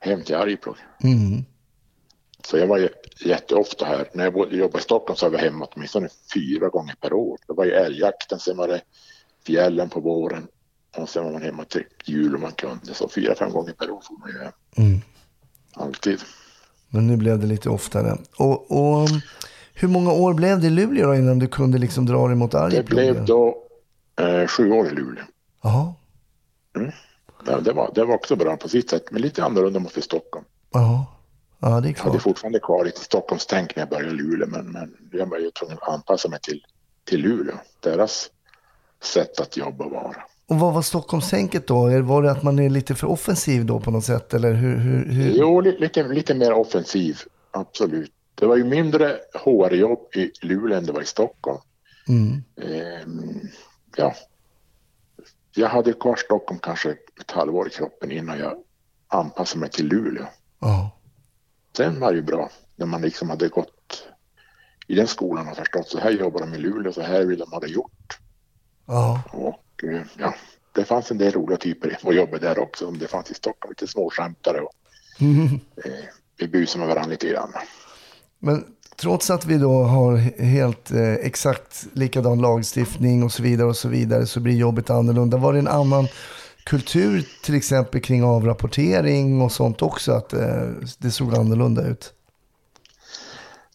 Speaker 4: hem till Arjeplog.
Speaker 2: Mm.
Speaker 4: Så jag var ju jätteofta här. När jag jobbade i Stockholm så var jag hemma åtminstone fyra gånger per år. Det var ju älgjakten, sen var det fjällen på våren och sen var man hemma till jul om man kunde. Så fyra, fem gånger per år får man ju hem.
Speaker 2: Mm.
Speaker 4: Alltid.
Speaker 2: Men nu blev det lite oftare. Och, och hur många år blev det i Luleå innan du kunde liksom dra dig mot
Speaker 4: Det
Speaker 2: Arjeplog?
Speaker 4: blev då eh, sju år i Luleå.
Speaker 2: Jaha.
Speaker 4: Det, det, var, det var också bra på sitt sätt, men lite annorlunda mot i Stockholm.
Speaker 2: Jaha. Ja, det är
Speaker 4: Jag hade
Speaker 2: klart.
Speaker 4: fortfarande kvar lite Stockholmstänk när jag började i Luleå, men, men jag var ju tvungen att anpassa mig till, till Luleå. Deras sätt att jobba och vara.
Speaker 2: Och vad var Stockholmstänket då? Var det att man är lite för offensiv då på något sätt? Eller hur? hur, hur?
Speaker 4: Jo, li- lite, lite mer offensiv, absolut. Det var ju mindre HR-jobb i Luleå än det var i Stockholm.
Speaker 2: Mm.
Speaker 4: Ehm, ja. Jag hade kvar Stockholm kanske ett halvår i kroppen innan jag anpassade mig till Luleå.
Speaker 2: Ja.
Speaker 4: Sen var det ju bra när man liksom hade gått i den skolan och förstått så här jobbar de i Luleå, så här vill de ha det gjort.
Speaker 2: Ja.
Speaker 4: Och eh, ja, det fanns en del roliga typer på jobbet där också. Om det fanns i Stockholm lite småskämtare och eh, vi busade med varandra lite grann.
Speaker 2: Men trots att vi då har he- helt eh, exakt likadan lagstiftning och så vidare och så vidare så blir jobbet annorlunda. Var det en annan kultur till exempel kring avrapportering och sånt också att eh, det såg annorlunda ut?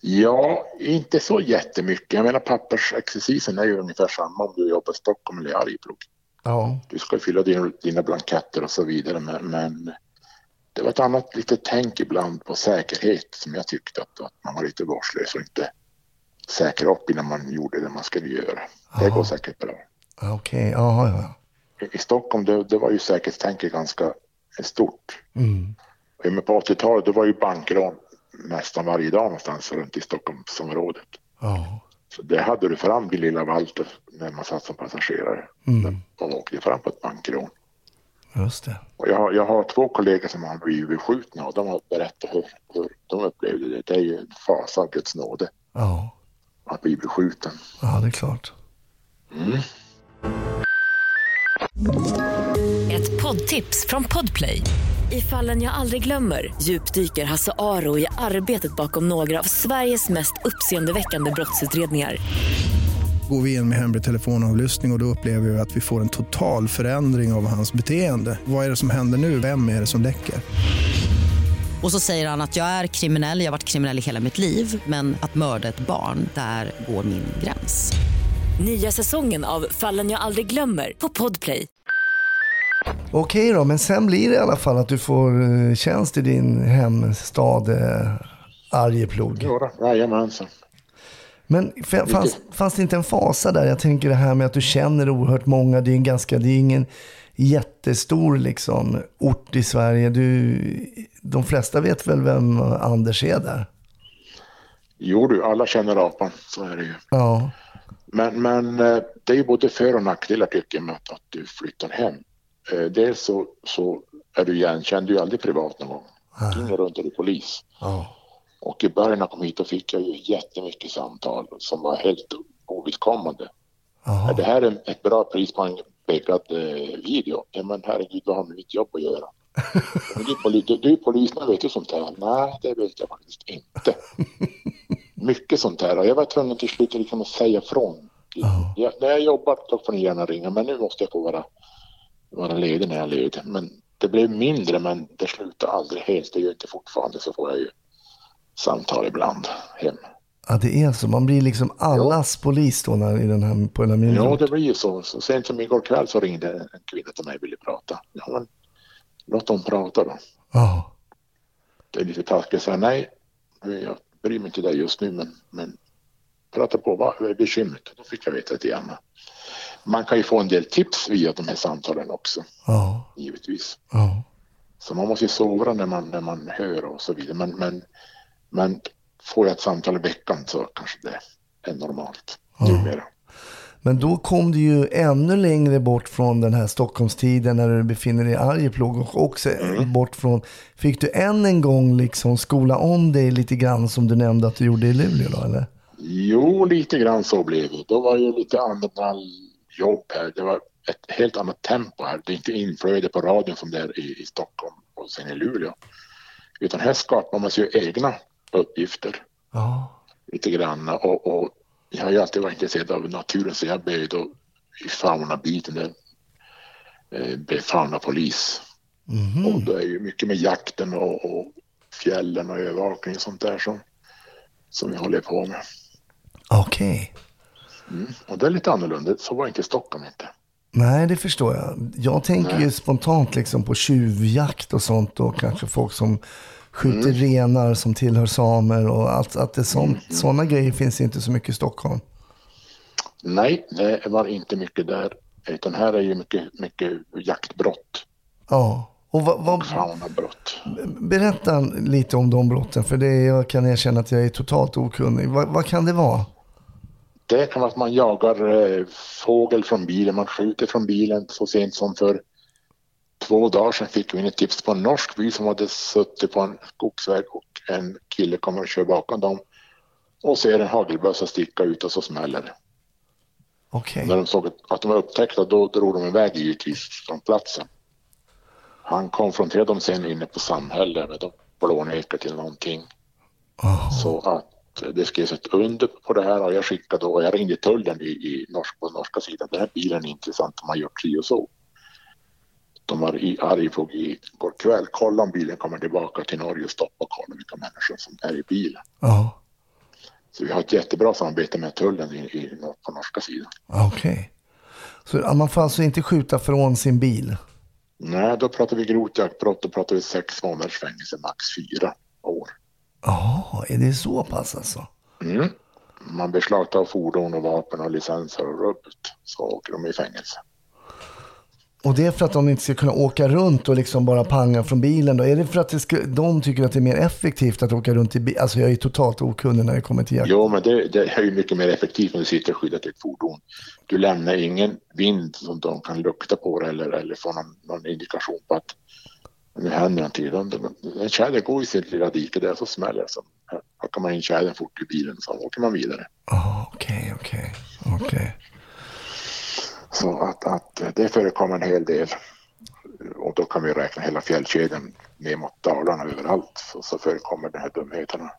Speaker 4: Ja, inte så jättemycket. Jag menar pappersexercisen är ju ungefär samma om du jobbar i Stockholm eller i Arjeplog.
Speaker 2: Ja,
Speaker 4: Du ska fylla dina, dina blanketter och så vidare. Men, men det var ett annat litet tänk ibland på säkerhet som jag tyckte att, att man var lite vårdslös och inte säkra upp innan man gjorde det man skulle göra. Det går säkert bra.
Speaker 2: Okej. Ja, ja.
Speaker 4: I- I Stockholm det, det var ju säkerhetstänket ganska stort.
Speaker 2: Mm.
Speaker 4: Men på 80-talet då var ju bankrån nästan varje dag någonstans runt i Stockholmsområdet.
Speaker 2: Ja.
Speaker 4: Så det hade du fram din lilla Walter när man satt som passagerare.
Speaker 2: Mm.
Speaker 4: Och åkte fram på ett bankrån.
Speaker 2: Just det.
Speaker 4: Och jag, har- jag har två kollegor som har blivit beskjutna och de har berättat hur, hur de upplevde det. Det är ju en fasa av Guds nåde
Speaker 2: Ja.
Speaker 4: att bli beskjuten.
Speaker 2: ja, det är klart.
Speaker 1: Ett poddtips från Podplay. I fallen jag aldrig glömmer djupdyker Hasse Aro i arbetet bakom några av Sveriges mest uppseendeväckande brottsutredningar.
Speaker 7: Går vi in med hemlig telefonavlyssning och, och då upplever vi att vi får en total förändring av hans beteende. Vad är det som händer nu? Vem är det som läcker?
Speaker 8: Och så säger han att jag är kriminell, jag har varit kriminell i hela mitt liv men att mörda ett barn, där går min gräns.
Speaker 1: Nya säsongen av Fallen jag aldrig glömmer på Podplay.
Speaker 2: Okej då, men sen blir det i alla fall att du får eh, tjänst i din hemstad eh, Arjeplog.
Speaker 4: Jo då, jajamensan.
Speaker 2: Men fanns, fanns det inte en fasa där? Jag tänker det här med att du känner oerhört många. Det är, en ganska, det är ingen jättestor liksom, ort i Sverige. Du, de flesta vet väl vem Anders är där?
Speaker 4: Jo du, alla känner apan, så är det ju.
Speaker 2: Ja,
Speaker 4: Men, men eh, det är ju både för och nackdelar tycker jag med att, att du flyttar hem. Eh, Dels så, så är du igenkänd, du är aldrig privat någon gång. Ingen runt är du polis.
Speaker 2: ja,
Speaker 4: Och i början när jag kom hit då fick jag ju jättemycket samtal som var helt ovidkommande. Är det här en, ett bra pris på en beggad eh, video? Ja men herregud, vad har med mitt jobb att göra? men du, är poli, du, du är polis, men vet du sånt här? Nej, det vet jag faktiskt inte. Mycket sånt här. Och jag var tvungen till slut liksom att säga från. Jag, när jag jobbar då får ni gärna ringa, men nu måste jag få vara, vara ledig när jag är ledig. Men det blev mindre, men det slutade aldrig helt. Det gör inte fortfarande, så får jag ju samtal ibland hem.
Speaker 2: ja, det är så. Man blir liksom allas polis då när, i den här, på den här
Speaker 4: Ja,
Speaker 2: myndigheten.
Speaker 4: det blir ju så. så. Sent som igår kväll så ringde en kvinna till mig och ville prata. Ja, men låt dem prata då.
Speaker 2: Ja,
Speaker 4: Det är lite taskigt att säga nej. Jag bryr mig inte dig just nu, men, men prata på. Vad är bekymret? Då fick jag veta lite grann. Man kan ju få en del tips via de här samtalen också,
Speaker 2: ja,
Speaker 4: givetvis.
Speaker 2: ja.
Speaker 4: Så man måste ju sovra när man, när man hör och så vidare. Men, men, men får jag ett samtal i veckan så kanske det är normalt numera.
Speaker 2: Men då kom du ju ännu längre bort från den här Stockholmstiden när du befinner dig i Arjeplog och också bort från... Fick du än en gång liksom skola om dig lite grann som du nämnde att du gjorde i Luleå då eller?
Speaker 4: Jo, lite grann så blev det. Då var ju lite andra jobb här. Det var ett helt annat tempo här. Det är inte inflöde på radion som det är i, i Stockholm och sen i Luleå. Utan här skapar man sig ju egna uppgifter
Speaker 2: Ja,
Speaker 4: lite grann. Och, och jag har ju alltid varit intresserad av naturen så jag blev då i faunabiten där. Eh, blev faunapolis. Och det är ju mycket med jakten och, och fjällen och övervakning och sånt där som, som vi håller på med.
Speaker 2: okej.
Speaker 4: Och det är lite annorlunda. Så var inte Stockholm inte.
Speaker 2: Nej, det förstår jag. Jag tänker ju spontant liksom på tjuvjakt och sånt och kanske folk som skjuter renar som tillhör samer och allt. Att det sånt, sådana grejer finns inte så mycket i Stockholm.
Speaker 4: Nej, det var inte mycket där. Utan här är ju mycket, mycket jaktbrott.
Speaker 2: Ja, Och vad, vad,
Speaker 4: Faunabrott.
Speaker 2: berätta lite om de brotten, för det är, jag kan erkänna att jag är totalt okunnig. Vad, vad kan det vara?
Speaker 4: Det kan vara att man jagar eh, fågel från bilen, man skjuter från bilen. Så sent som för två dagar sedan fick vi in ett tips på en norsk by som hade suttit på en skogsväg och en kille kommer och kör bakom dem och ser en hagelbössa sticka ut och så smäller.
Speaker 2: Okej.
Speaker 4: När de såg att- de var upptäckta då drog de iväg givetvis från platsen. Han konfronterade dem sen inne på samhället med de blånekar till någonting. Så att det skrevs ett under på det här och jag skickade då, jag ringde tullen i, i norsk, på norska sidan. Den här bilen är intressant, de har gjort si och så. De var i Arjeplog igår kväll, kolla om bilen kommer tillbaka till Norge och stoppa och kolla vilka människor som är i bilen.
Speaker 2: Ja,
Speaker 4: Så vi har ett jättebra samarbete med tullen i, i, på norska sidan.
Speaker 2: okej. Så ja, man får alltså inte skjuta från sin bil?
Speaker 4: Nej, då pratar vi grovt jaktbrott, då pratar vi sex månaders fängelse, max fyra år.
Speaker 2: Ja, är det så pass alltså?
Speaker 4: Mm. Man beslagtar fordon och vapen och licenser och rubbet så åker de i fängelse.
Speaker 2: Och det är för att de inte ska kunna åka runt och liksom bara panga från bilen då? Är det för att det ska, de tycker att det är mer effektivt att åka runt i bil? Alltså jag är totalt okunnig när det kommer till jakt.
Speaker 4: Jo, men det, det är ju mycket mer effektivt när du sitter skyddat i ett fordon. Du lämnar ingen vind som de kan lukta på eller, eller få någon, någon indikation på att nu händer någonting. En tjäder går i sitt lilla dike där så smäller det. Så hackar man in tjädern fort i bilen så åker man vidare.
Speaker 2: Ja, Okej, okej, okej.
Speaker 4: Så att, att det förekommer en hel del. Och då kan vi räkna hela fjällkedjan ner mot Dalarna överallt. Så, så förekommer de här dumheterna.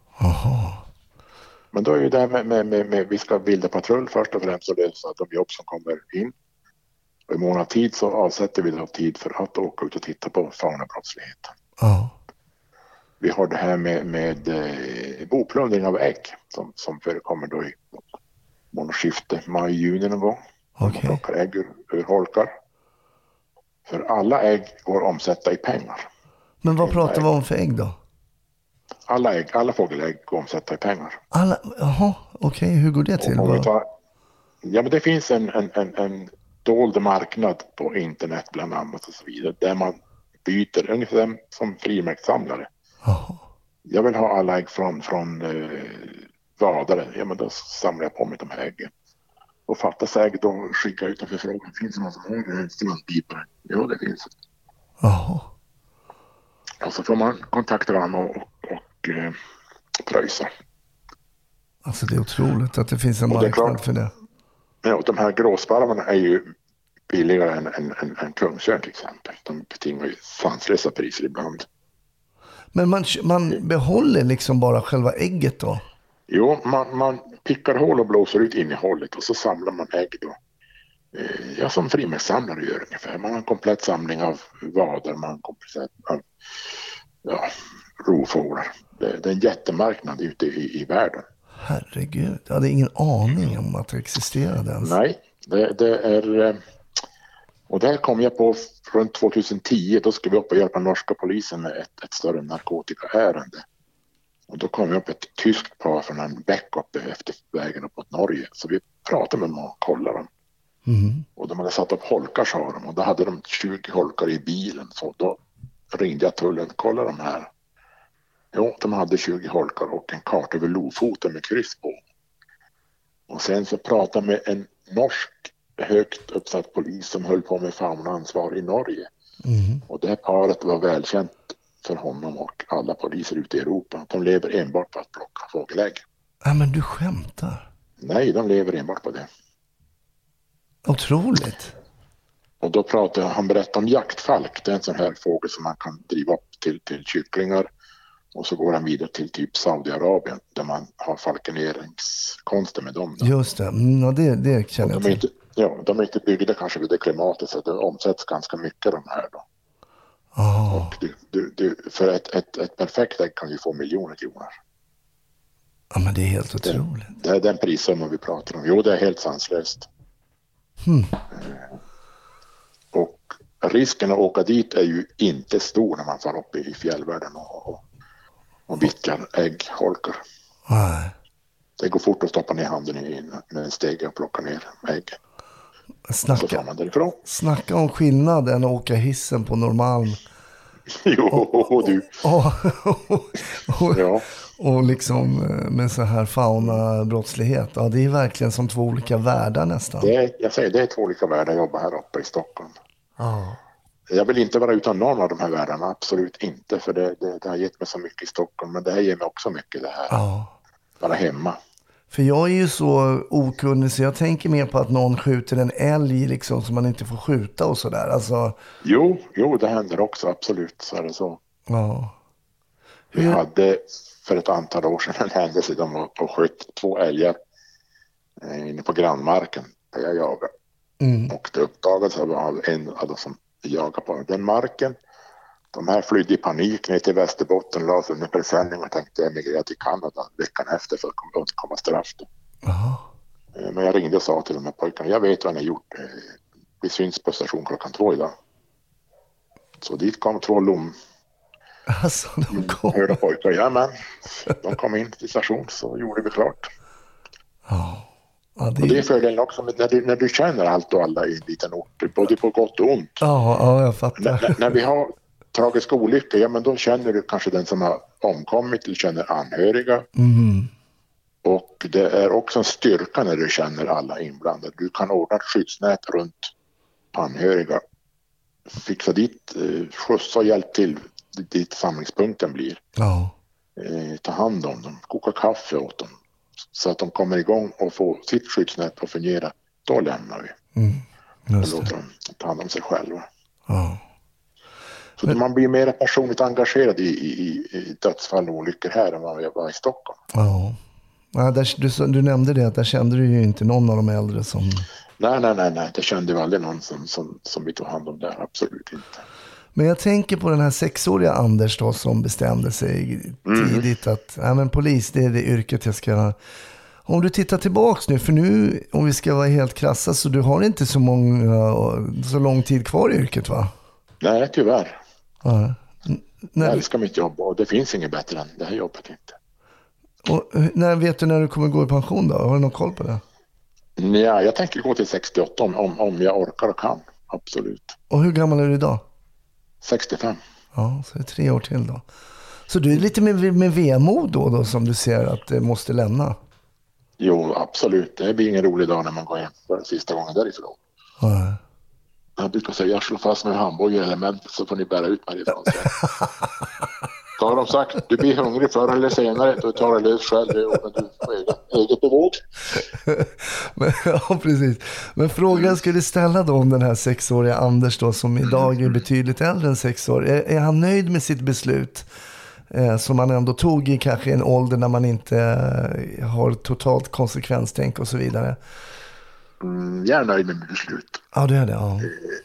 Speaker 4: Men då är ju det här med, med, med, med vi ska bilda patrull först och främst och lösa de jobb som kommer in. Och i mån av tid så avsätter vi då tid för att åka ut och titta på faunabrottslighet.
Speaker 2: Ja,
Speaker 4: Vi har det här med, med eh, boplundring av ägg som, som förekommer då i månadsskifte maj-juni någon gång. Man
Speaker 2: okej.
Speaker 4: plockar ägg ur, ur holkar. För alla ägg går att omsätta i pengar.
Speaker 2: Men vad pratar vi om för ägg då?
Speaker 4: Alla ägg, alla fågelägg går att omsätta i pengar.
Speaker 2: Alla, jaha, okej, hur går det till?
Speaker 4: Tar, ja, men det finns en, en, en, en dold marknad på internet bland annat och så vidare där man byter ungefär som frimärkssamlare.
Speaker 2: Jaha.
Speaker 4: Jag vill ha alla ägg från, från eh, vadare. Ja, men då samlar jag på mig de här äggen. Och ägg då skickar jag ut en förfrågan. Finns det någon som har en strandpipare? Jo, det finns.
Speaker 2: Jaha.
Speaker 4: Och så får man kontakta varandra och, och, och eh, pröjsa.
Speaker 2: Alltså det är otroligt att det finns en
Speaker 4: Och
Speaker 2: marknad
Speaker 4: klart.
Speaker 2: för det.
Speaker 4: Ja, och de här gråsparvarna är ju billigare än, än, än, än kungsörn till exempel. De betingar ju sanslösa priser ibland.
Speaker 2: Men man, man behåller liksom bara själva ägget då?
Speaker 4: Jo, man, man pickar hål och blåser ut innehållet och så samlar man ägg då. Eh, Ja, som frimärkssamlare gör ungefär. Man har en komplett samling av vadar, man har en komplett av ja, rovfåglar. Det, det är en jättemarknad ute i, i världen.
Speaker 2: Herregud, jag hade ingen aning om att det existerade ens.
Speaker 4: Nej, det, det är... eh, Och det här kom jag på runt 2010. Då skulle vi upp och hjälpa norska polisen med ett, ett större narkotikaärende. Och då kom vi upp ett tyskt par från en bäck uppe efter vägen upp mot Norge. Så vi pratade med dem och kollade dem.
Speaker 2: Mhm.
Speaker 4: Och de hade satt upp holkar sa de. Och då hade de 20 holkar i bilen. Så då ringde jag tullen. Kolla de här. Jo, de hade 20 holkar och en karta över Lofoten med kryss på. Och sen så pratade jag med en norsk högt uppsatt polis som höll på med faunaansvar i Norge.
Speaker 2: Mhm.
Speaker 4: Och det här paret var välkänt för honom och alla poliser ute i Europa. De lever enbart på att plocka fågelägg.
Speaker 2: Ja, men du skämtar.
Speaker 4: Nej, de lever enbart på det.
Speaker 2: Otroligt.
Speaker 4: Och då pratade han berättade om jaktfalk. Det är en sån här fågel som man kan driva upp till, till kycklingar. Och så går han vidare till typ Saudiarabien där man har falkeneringskonster med dem. Då.
Speaker 2: Just det, mm, ja, det, det känner jag
Speaker 4: De är,
Speaker 2: till.
Speaker 4: inte, ja, de är inte byggda kanske vid det klimatet så det omsätts ganska mycket de här. Då. Och du, du, du, för ett, ett, ett perfekt ägg kan ju få miljoner kronor.
Speaker 2: ja, men det är helt otroligt.
Speaker 4: Det är den prissumman vi pratar om. Jo, det är helt sanslöst.
Speaker 2: Hmm.
Speaker 4: Eh, Och risken att åka dit är ju inte stor när man far upp i fjällvärlden och, och, och vittjar äggholkar.
Speaker 2: Nej.
Speaker 4: Det går fort att stoppa ner handen i med en stege och plocka ner ägg.
Speaker 2: Snacka, snacka om skillnaden att åka hissen på Norrmalm
Speaker 4: Jo, du.
Speaker 2: Och, och,
Speaker 4: Ja.
Speaker 2: och liksom eh, med så här fauna-brottslighet. Ja, det är verkligen som två olika världar nästan.
Speaker 4: Det är, jag säger, det är två olika världar att jobba här uppe i Stockholm.
Speaker 2: Ja.
Speaker 4: Jag vill inte vara utan någon av de här världarna, absolut inte. För det, det, det har gett mig så mycket i Stockholm, men det här ger mig också mycket det här.
Speaker 2: ja.
Speaker 4: Vara hemma.
Speaker 2: För jag är ju så okunnig så jag tänker mer på att någon skjuter en älg liksom som man inte får skjuta och sådär. Alltså,
Speaker 4: Jo, jo, det händer också, absolut. Så är det så.
Speaker 2: ja.
Speaker 4: Vi
Speaker 2: Hur-
Speaker 4: hade för ett antal år sedan en händelse. De var och sköt två älgar eh, inne på grannmarken där jag jagade.
Speaker 2: Mm.
Speaker 4: Och det uppdagades av en av de som jagade på den marken. De här flydde i panik ner till Västerbotten, la sig under presenning och tänkte emigrera till Kanada veckan efter för att komma- undkomma straff. Eh, Men jag ringde och sa till de här pojkarna, jag vet vad ni har gjort. Eh, Vi syns på station klockan två idag. Så dit kom två lom,
Speaker 2: Alltså, de kom.
Speaker 4: hörda pojkar. Jajamän, de kom in till station så gjorde vi klart.
Speaker 2: Ja. Ja, det
Speaker 4: Och det är fördelen också när du, när du känner allt och alla i en liten ort, både på gott och ont.
Speaker 2: ja, ja, jag fattar.
Speaker 4: när- när vi har tragiska olyckor, ja men då känner du kanske den som har omkommit, du känner anhöriga.
Speaker 2: Mm.
Speaker 4: Och det är också en styrka när du känner alla inblandade. Du kan ordna ett skyddsnät runt anhöriga. Fixa dit, eh, skjutsa och hjälp till dit samlingspunkten blir.
Speaker 2: Ja.
Speaker 4: Eh, ta hand om dem, koka kaffe åt dem. Så att de kommer igång och får sitt skyddsnät att fungera. Då lämnar vi
Speaker 2: Mm.
Speaker 4: och låter dem ta hand om sig själva.
Speaker 2: Ja.
Speaker 4: Så man blir mer personligt engagerad i, i, i dödsfall och olyckor här än jag var i Stockholm.
Speaker 2: Ja. Ja, där, du, du nämnde det, att där kände du ju inte någon av de äldre som...
Speaker 4: Nej, nej, nej, nej, det kände vi aldrig någon som, som, som vi tog hand om där, absolut inte.
Speaker 2: Men jag tänker på den här sexåriga Anders då som bestämde sig tidigt att nej, men polis, det är det yrket jag ska... Om du tittar tillbaks nu, för nu om vi ska vara helt krassa så du har inte så, många, så lång tid kvar i yrket va?
Speaker 4: Nej, tyvärr.
Speaker 2: Ja.
Speaker 4: Jag älskar mitt jobb och det finns inget bättre än det här jobbet inte.
Speaker 2: och, eh, när vet du när du kommer gå i pension då? Har du någon koll på det?
Speaker 4: Ja, jag tänker gå till 68 om, om, om jag orkar och kan. Absolut.
Speaker 2: Och hur gammal är du idag?
Speaker 4: 65.
Speaker 2: Ja, så det är tre år till då. Så du är lite med, med vemod då, då som du ser att det måste lämna?
Speaker 4: Jo, absolut. Det blir ingen rolig dag när man går hem för sista gången därifrån.
Speaker 2: Ja.
Speaker 4: Jag brukar säga, jag slår fast mig i hamburgerelementet så får ni bära ut mig ifrån. Så har de sagt, du blir hungrig förr eller senare, då tar du lös själv, det ordnar du på eget, eget bevåg.
Speaker 2: Men, ja, precis. Men frågan jag skulle ställa då om den här sexåriga Anders då, som idag är betydligt äldre än sex år. Är, är han nöjd med sitt beslut? Eh, som han ändå tog i kanske en ålder när man inte eh, har totalt konsekvenstänk och så vidare.
Speaker 4: Mm, jag är nöjd med beslut.
Speaker 2: Ja, det är det. Ja,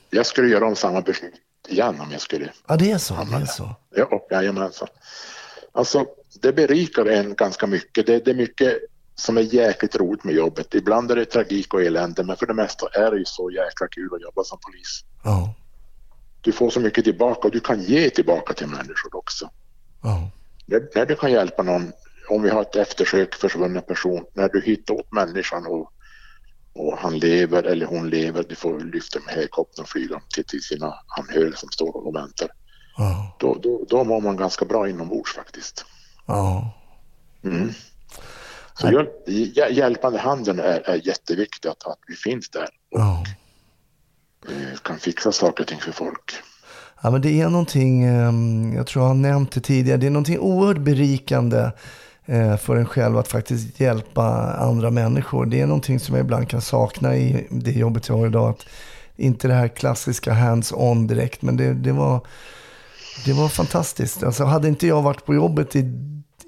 Speaker 4: Jag skulle göra om samma beslut igen om jag skulle
Speaker 2: ja det är så. Det är så.
Speaker 4: Ja, jajamensan. Alltså, det berikar en ganska mycket. Det, det är mycket som är jäkligt roligt med jobbet. Ibland är det tragik och elände, men för det mesta är det ju så jäkla kul att jobba som polis.
Speaker 2: Ja,
Speaker 4: Du får så mycket tillbaka och du kan ge tillbaka till människor också.
Speaker 2: ja,
Speaker 4: När, när du kan hjälpa någon, om vi har ett eftersök, försvunnen person, när du hittar åt människan och, och han lever eller hon lever, du får lyfta med helikoptern och flyga till, till sina anhöriga som står och väntar.
Speaker 2: ja,
Speaker 4: Då, då, då mår man ganska bra inombords faktiskt.
Speaker 2: ja.
Speaker 4: Mm. Så hjäl- hjä- hjälpande handen är, är jätteviktigt att, att vi finns där och eh, kan fixa saker och ting för folk.
Speaker 2: Ja, men det är någonting, eh, jag tror jag har nämnt det tidigare, det är någonting oerhört berikande för en själv att faktiskt hjälpa andra människor. Det är någonting som jag ibland kan sakna i det jobbet jag har idag. Att inte det här klassiska hands-on direkt, men det, det, var, det var fantastiskt. Alltså, hade inte jag varit på jobbet i,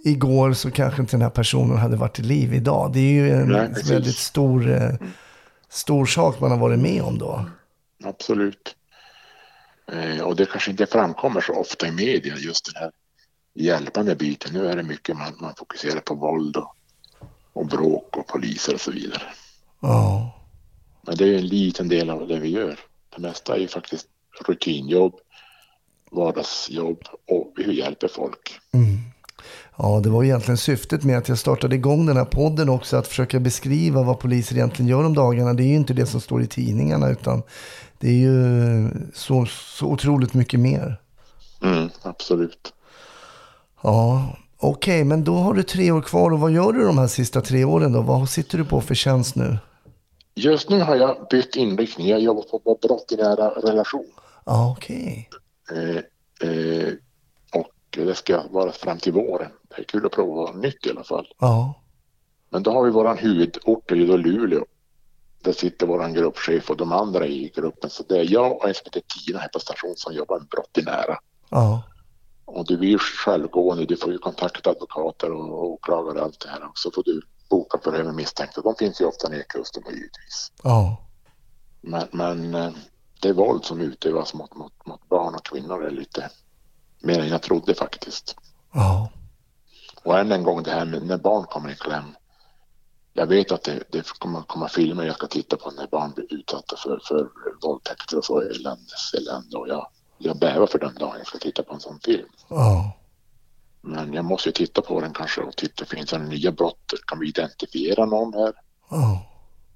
Speaker 2: igår så kanske inte den här personen hade varit i liv idag. Det är ju en
Speaker 4: Nej,
Speaker 2: väldigt stor, eh, stor sak man har varit med om då.
Speaker 4: Absolut. Eh, och det kanske inte framkommer så ofta i media, just den här hjälpande biten. Nu är det mycket man, man fokuserar på våld och, och bråk och poliser och så vidare.
Speaker 2: Ja.
Speaker 4: Men det är en liten del av det vi gör. Det mesta är ju faktiskt rutinjobb, vardagsjobb och vi hjälper folk.
Speaker 2: Ja, det var egentligen syftet med att jag startade igång den här podden också, att försöka beskriva vad poliser egentligen gör om dagarna. Det är ju inte det som står i tidningarna, utan det är ju så, så otroligt mycket mer.
Speaker 4: Mm, absolut.
Speaker 2: Ja, okej, men då har du tre år kvar och vad gör du de här sista tre åren då? Vad sitter du på för tjänst nu?
Speaker 4: Just nu har jag bytt inriktning. Jag jobbar på brott i nära relation.
Speaker 2: Okej.
Speaker 4: Eh, eh, och det ska vara fram till våren. Det är kul att prova nytt i alla fall.
Speaker 2: Ja,
Speaker 4: Men då har vi våran huvudort, är ju då Luleå. Där sitter våran gruppchef och de andra i gruppen. Så det är jag och en som heter Tina här på station som jobbar med brott i nära.
Speaker 2: ja,
Speaker 4: Och du ju självgående, du får ju kontakta advokater och åklagare och allt det här. Så får du boka förhör med misstänkta. De finns ju ofta nere i kusten då, givetvis.
Speaker 2: ja,
Speaker 4: Men, men eh, det våld som utövas mot, mot, mot barn och kvinnor är lite mer än jag trodde faktiskt.
Speaker 2: ja,
Speaker 4: Och än en gång det här med när barn kommer i kläm. Jag vet att det, det kommer komma filmer jag ska titta på när barn blir utsatta för, för våldtäkter och så eländes elände. Och jag, jag bävar för den dagen jag ska titta på en sån film.
Speaker 2: ja,
Speaker 4: Men jag måste ju titta på den kanske och titta, finns det några nya brott? Kan vi identifiera någon här?
Speaker 2: ja,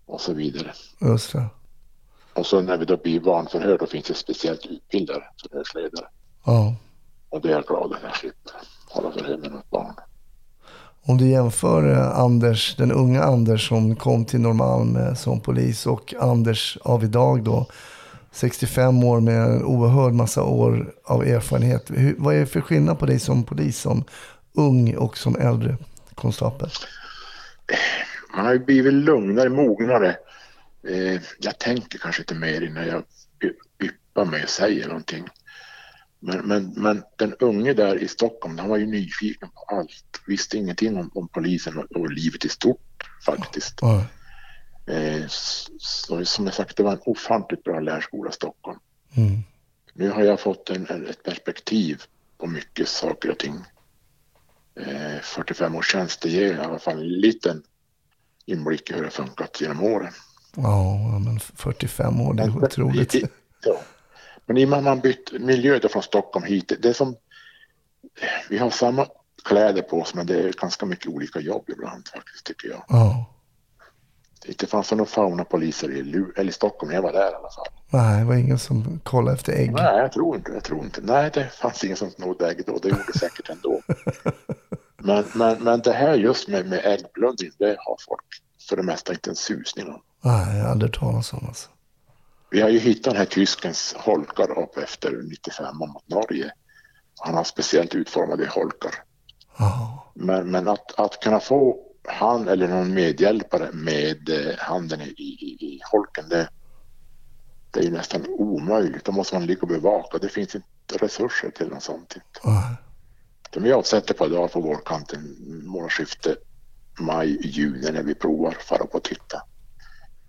Speaker 4: Och så vidare.
Speaker 2: just det.
Speaker 4: Och så när vi då blir barnförhör då finns det speciellt utbildade förhörsledare.
Speaker 2: Ja.
Speaker 4: Och det är jag glad att jag slipper hålla förhör med något barn.
Speaker 2: Om du jämför eh, Anders, den unga Anders som kom till Norrmalm eh, som polis och Anders av idag då, 65 år med en oerhörd massa år av erfarenhet. Hur, vad är det för skillnad på dig som polis, som ung och som äldre konstapel?
Speaker 4: Man har ju blivit lugnare, mognare. Eh, jag tänker kanske inte mer innan jag yppar mig och säger någonting. Men, men, men den unge där i Stockholm, han var ju nyfiken på allt. Visste ingenting om, om polisen och, och livet i stort faktiskt.
Speaker 2: Ja,
Speaker 4: Eh, så, som jag sagt, det var en ofantligt bra lärskola Stockholm.
Speaker 2: mm,
Speaker 4: Nu har jag fått en, en, ett perspektiv på mycket saker och ting. Eh, 45 års tjänst, det ger i alla fall en liten inblick i hur det funkat genom åren.
Speaker 2: ja, men 45 år, det är otroligt.
Speaker 4: I- Ja. Men i och med att man bytt miljö från Stockholm hit, det är som... Vi har samma kläder på oss men det är ganska mycket olika jobb ibland faktiskt tycker jag.
Speaker 2: Ja,
Speaker 4: inte fanns några faunapoliser i, Lu- eller i Stockholm när jag var där i alla fall.
Speaker 2: nej, det var ingen som kollade efter ägg.
Speaker 4: Nej, jag tror inte. Jag tror inte. Nej, det fanns ingen som snodde ägg då. Det gjorde det säkert ändå. Men, men, men det här just med, med äggplundring, det har folk för det mesta inte en susning om.
Speaker 2: Nej, jag har aldrig talat om alltså.
Speaker 4: Vi har ju hittat den här tyskens holkar upp efter 95 mot Norge. Han har speciellt utformade holkar. Men, men att, att kunna få han eller någon medhjälpare med eh, handen i, i, i holken, det, det är ju nästan omöjligt. Då måste man ligga och bevaka. Det finns inte resurser till något sånt. De vi avsätter på idag på vårkanten, månadsskifte maj-juni när vi provar för att på titta.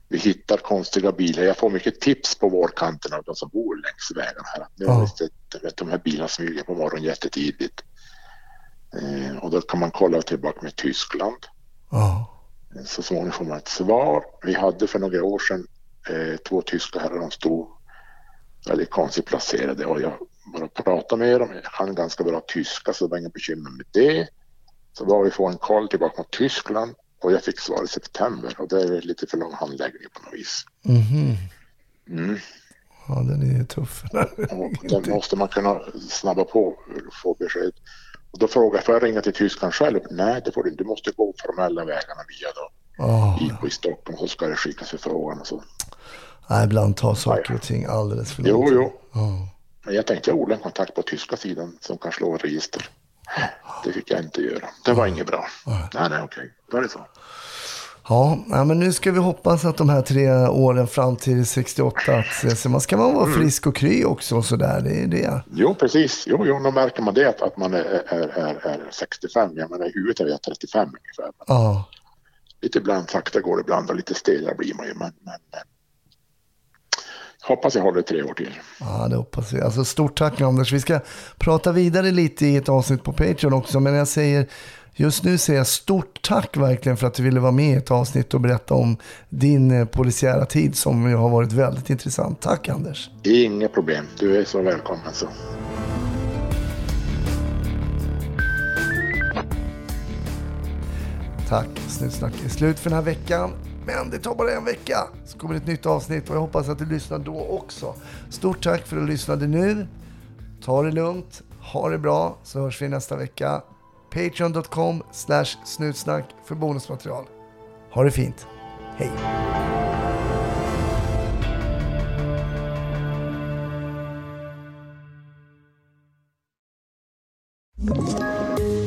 Speaker 4: Vi hittar konstiga bilar. Jag får mycket tips på vårkanten av de som bor längs vägarna här. Nu har vi
Speaker 2: Ja.
Speaker 4: sett vet, de här bilarna smyger på morgonen jättetidigt. Eh, och då kan man kolla tillbaka med Tyskland.
Speaker 2: Ja,
Speaker 4: Så småningom får man ett svar. Vi hade för några år sedan eh, två tyska herrar, de stod väldigt konstigt placerade och jag bara pratade med dem. Jag kan ganska bra tyska så det var inga bekymmer med det. Så var vi få en koll tillbaka mot Tyskland och jag fick svar i september och det är lite för lång handläggning på något vis.
Speaker 2: mhm.
Speaker 4: Mm.
Speaker 2: Ja, den är tuff.
Speaker 4: Den måste man kunna snabba på och få besked. Och då frågade jag, får jag ringa till Tyskland själv? Nej, det får du inte. Du måste gå formella vägarna via då.
Speaker 2: Ja,
Speaker 4: IPO i Stockholm så ska det skickas förfrågan och så.
Speaker 2: nej, ibland tar saker och ting alldeles för lång
Speaker 4: Jo, jo.
Speaker 2: Ja.
Speaker 4: Men jag tänkte jag odla en kontakt på tyska sidan som kan slå register. Det fick jag inte göra. Det var inget bra. Nej, nej, okej. Då är det så.
Speaker 2: Ja, men nu ska vi hoppas att de här tre åren fram till 68, att så man ska man vara frisk och kry också och sådär. Det är det.
Speaker 4: Jo, precis. Jo, jo, då märker man det att, man är, är, är, är 65. Jag menar, i huvudet är jag 35 ungefär. Men
Speaker 2: Ja,
Speaker 4: lite ibland sakta går det ibland och lite stelare blir man ju. Men, men, men. Hoppas jag håller tre år till.
Speaker 2: ja, det hoppas vi. Alltså, stort tack Anders. Vi ska prata vidare lite i ett avsnitt på Patreon också, men jag säger Just nu säger jag stort tack verkligen för att du ville vara med i ett avsnitt och berätta om din eh, polisiära tid som har varit väldigt intressant. Tack Anders.
Speaker 4: Inga problem. Du är så välkommen. Så.
Speaker 2: Tack. Snutsnack är slut för den här veckan. Men det tar bara en vecka. Så kommer ett nytt avsnitt och jag hoppas att du lyssnar då också. Stort tack för att du lyssnade nu. Ta det lugnt. Ha det bra så hörs vi nästa vecka. Patreon.com slash snutsnack för bonusmaterial. Ha det fint. Hej!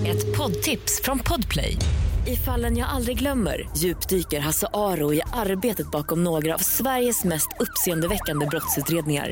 Speaker 1: Ett poddtips från Podplay. I fallen jag aldrig glömmer djupdyker Hasse Aro i arbetet bakom några av Sveriges mest uppseendeväckande brottsutredningar.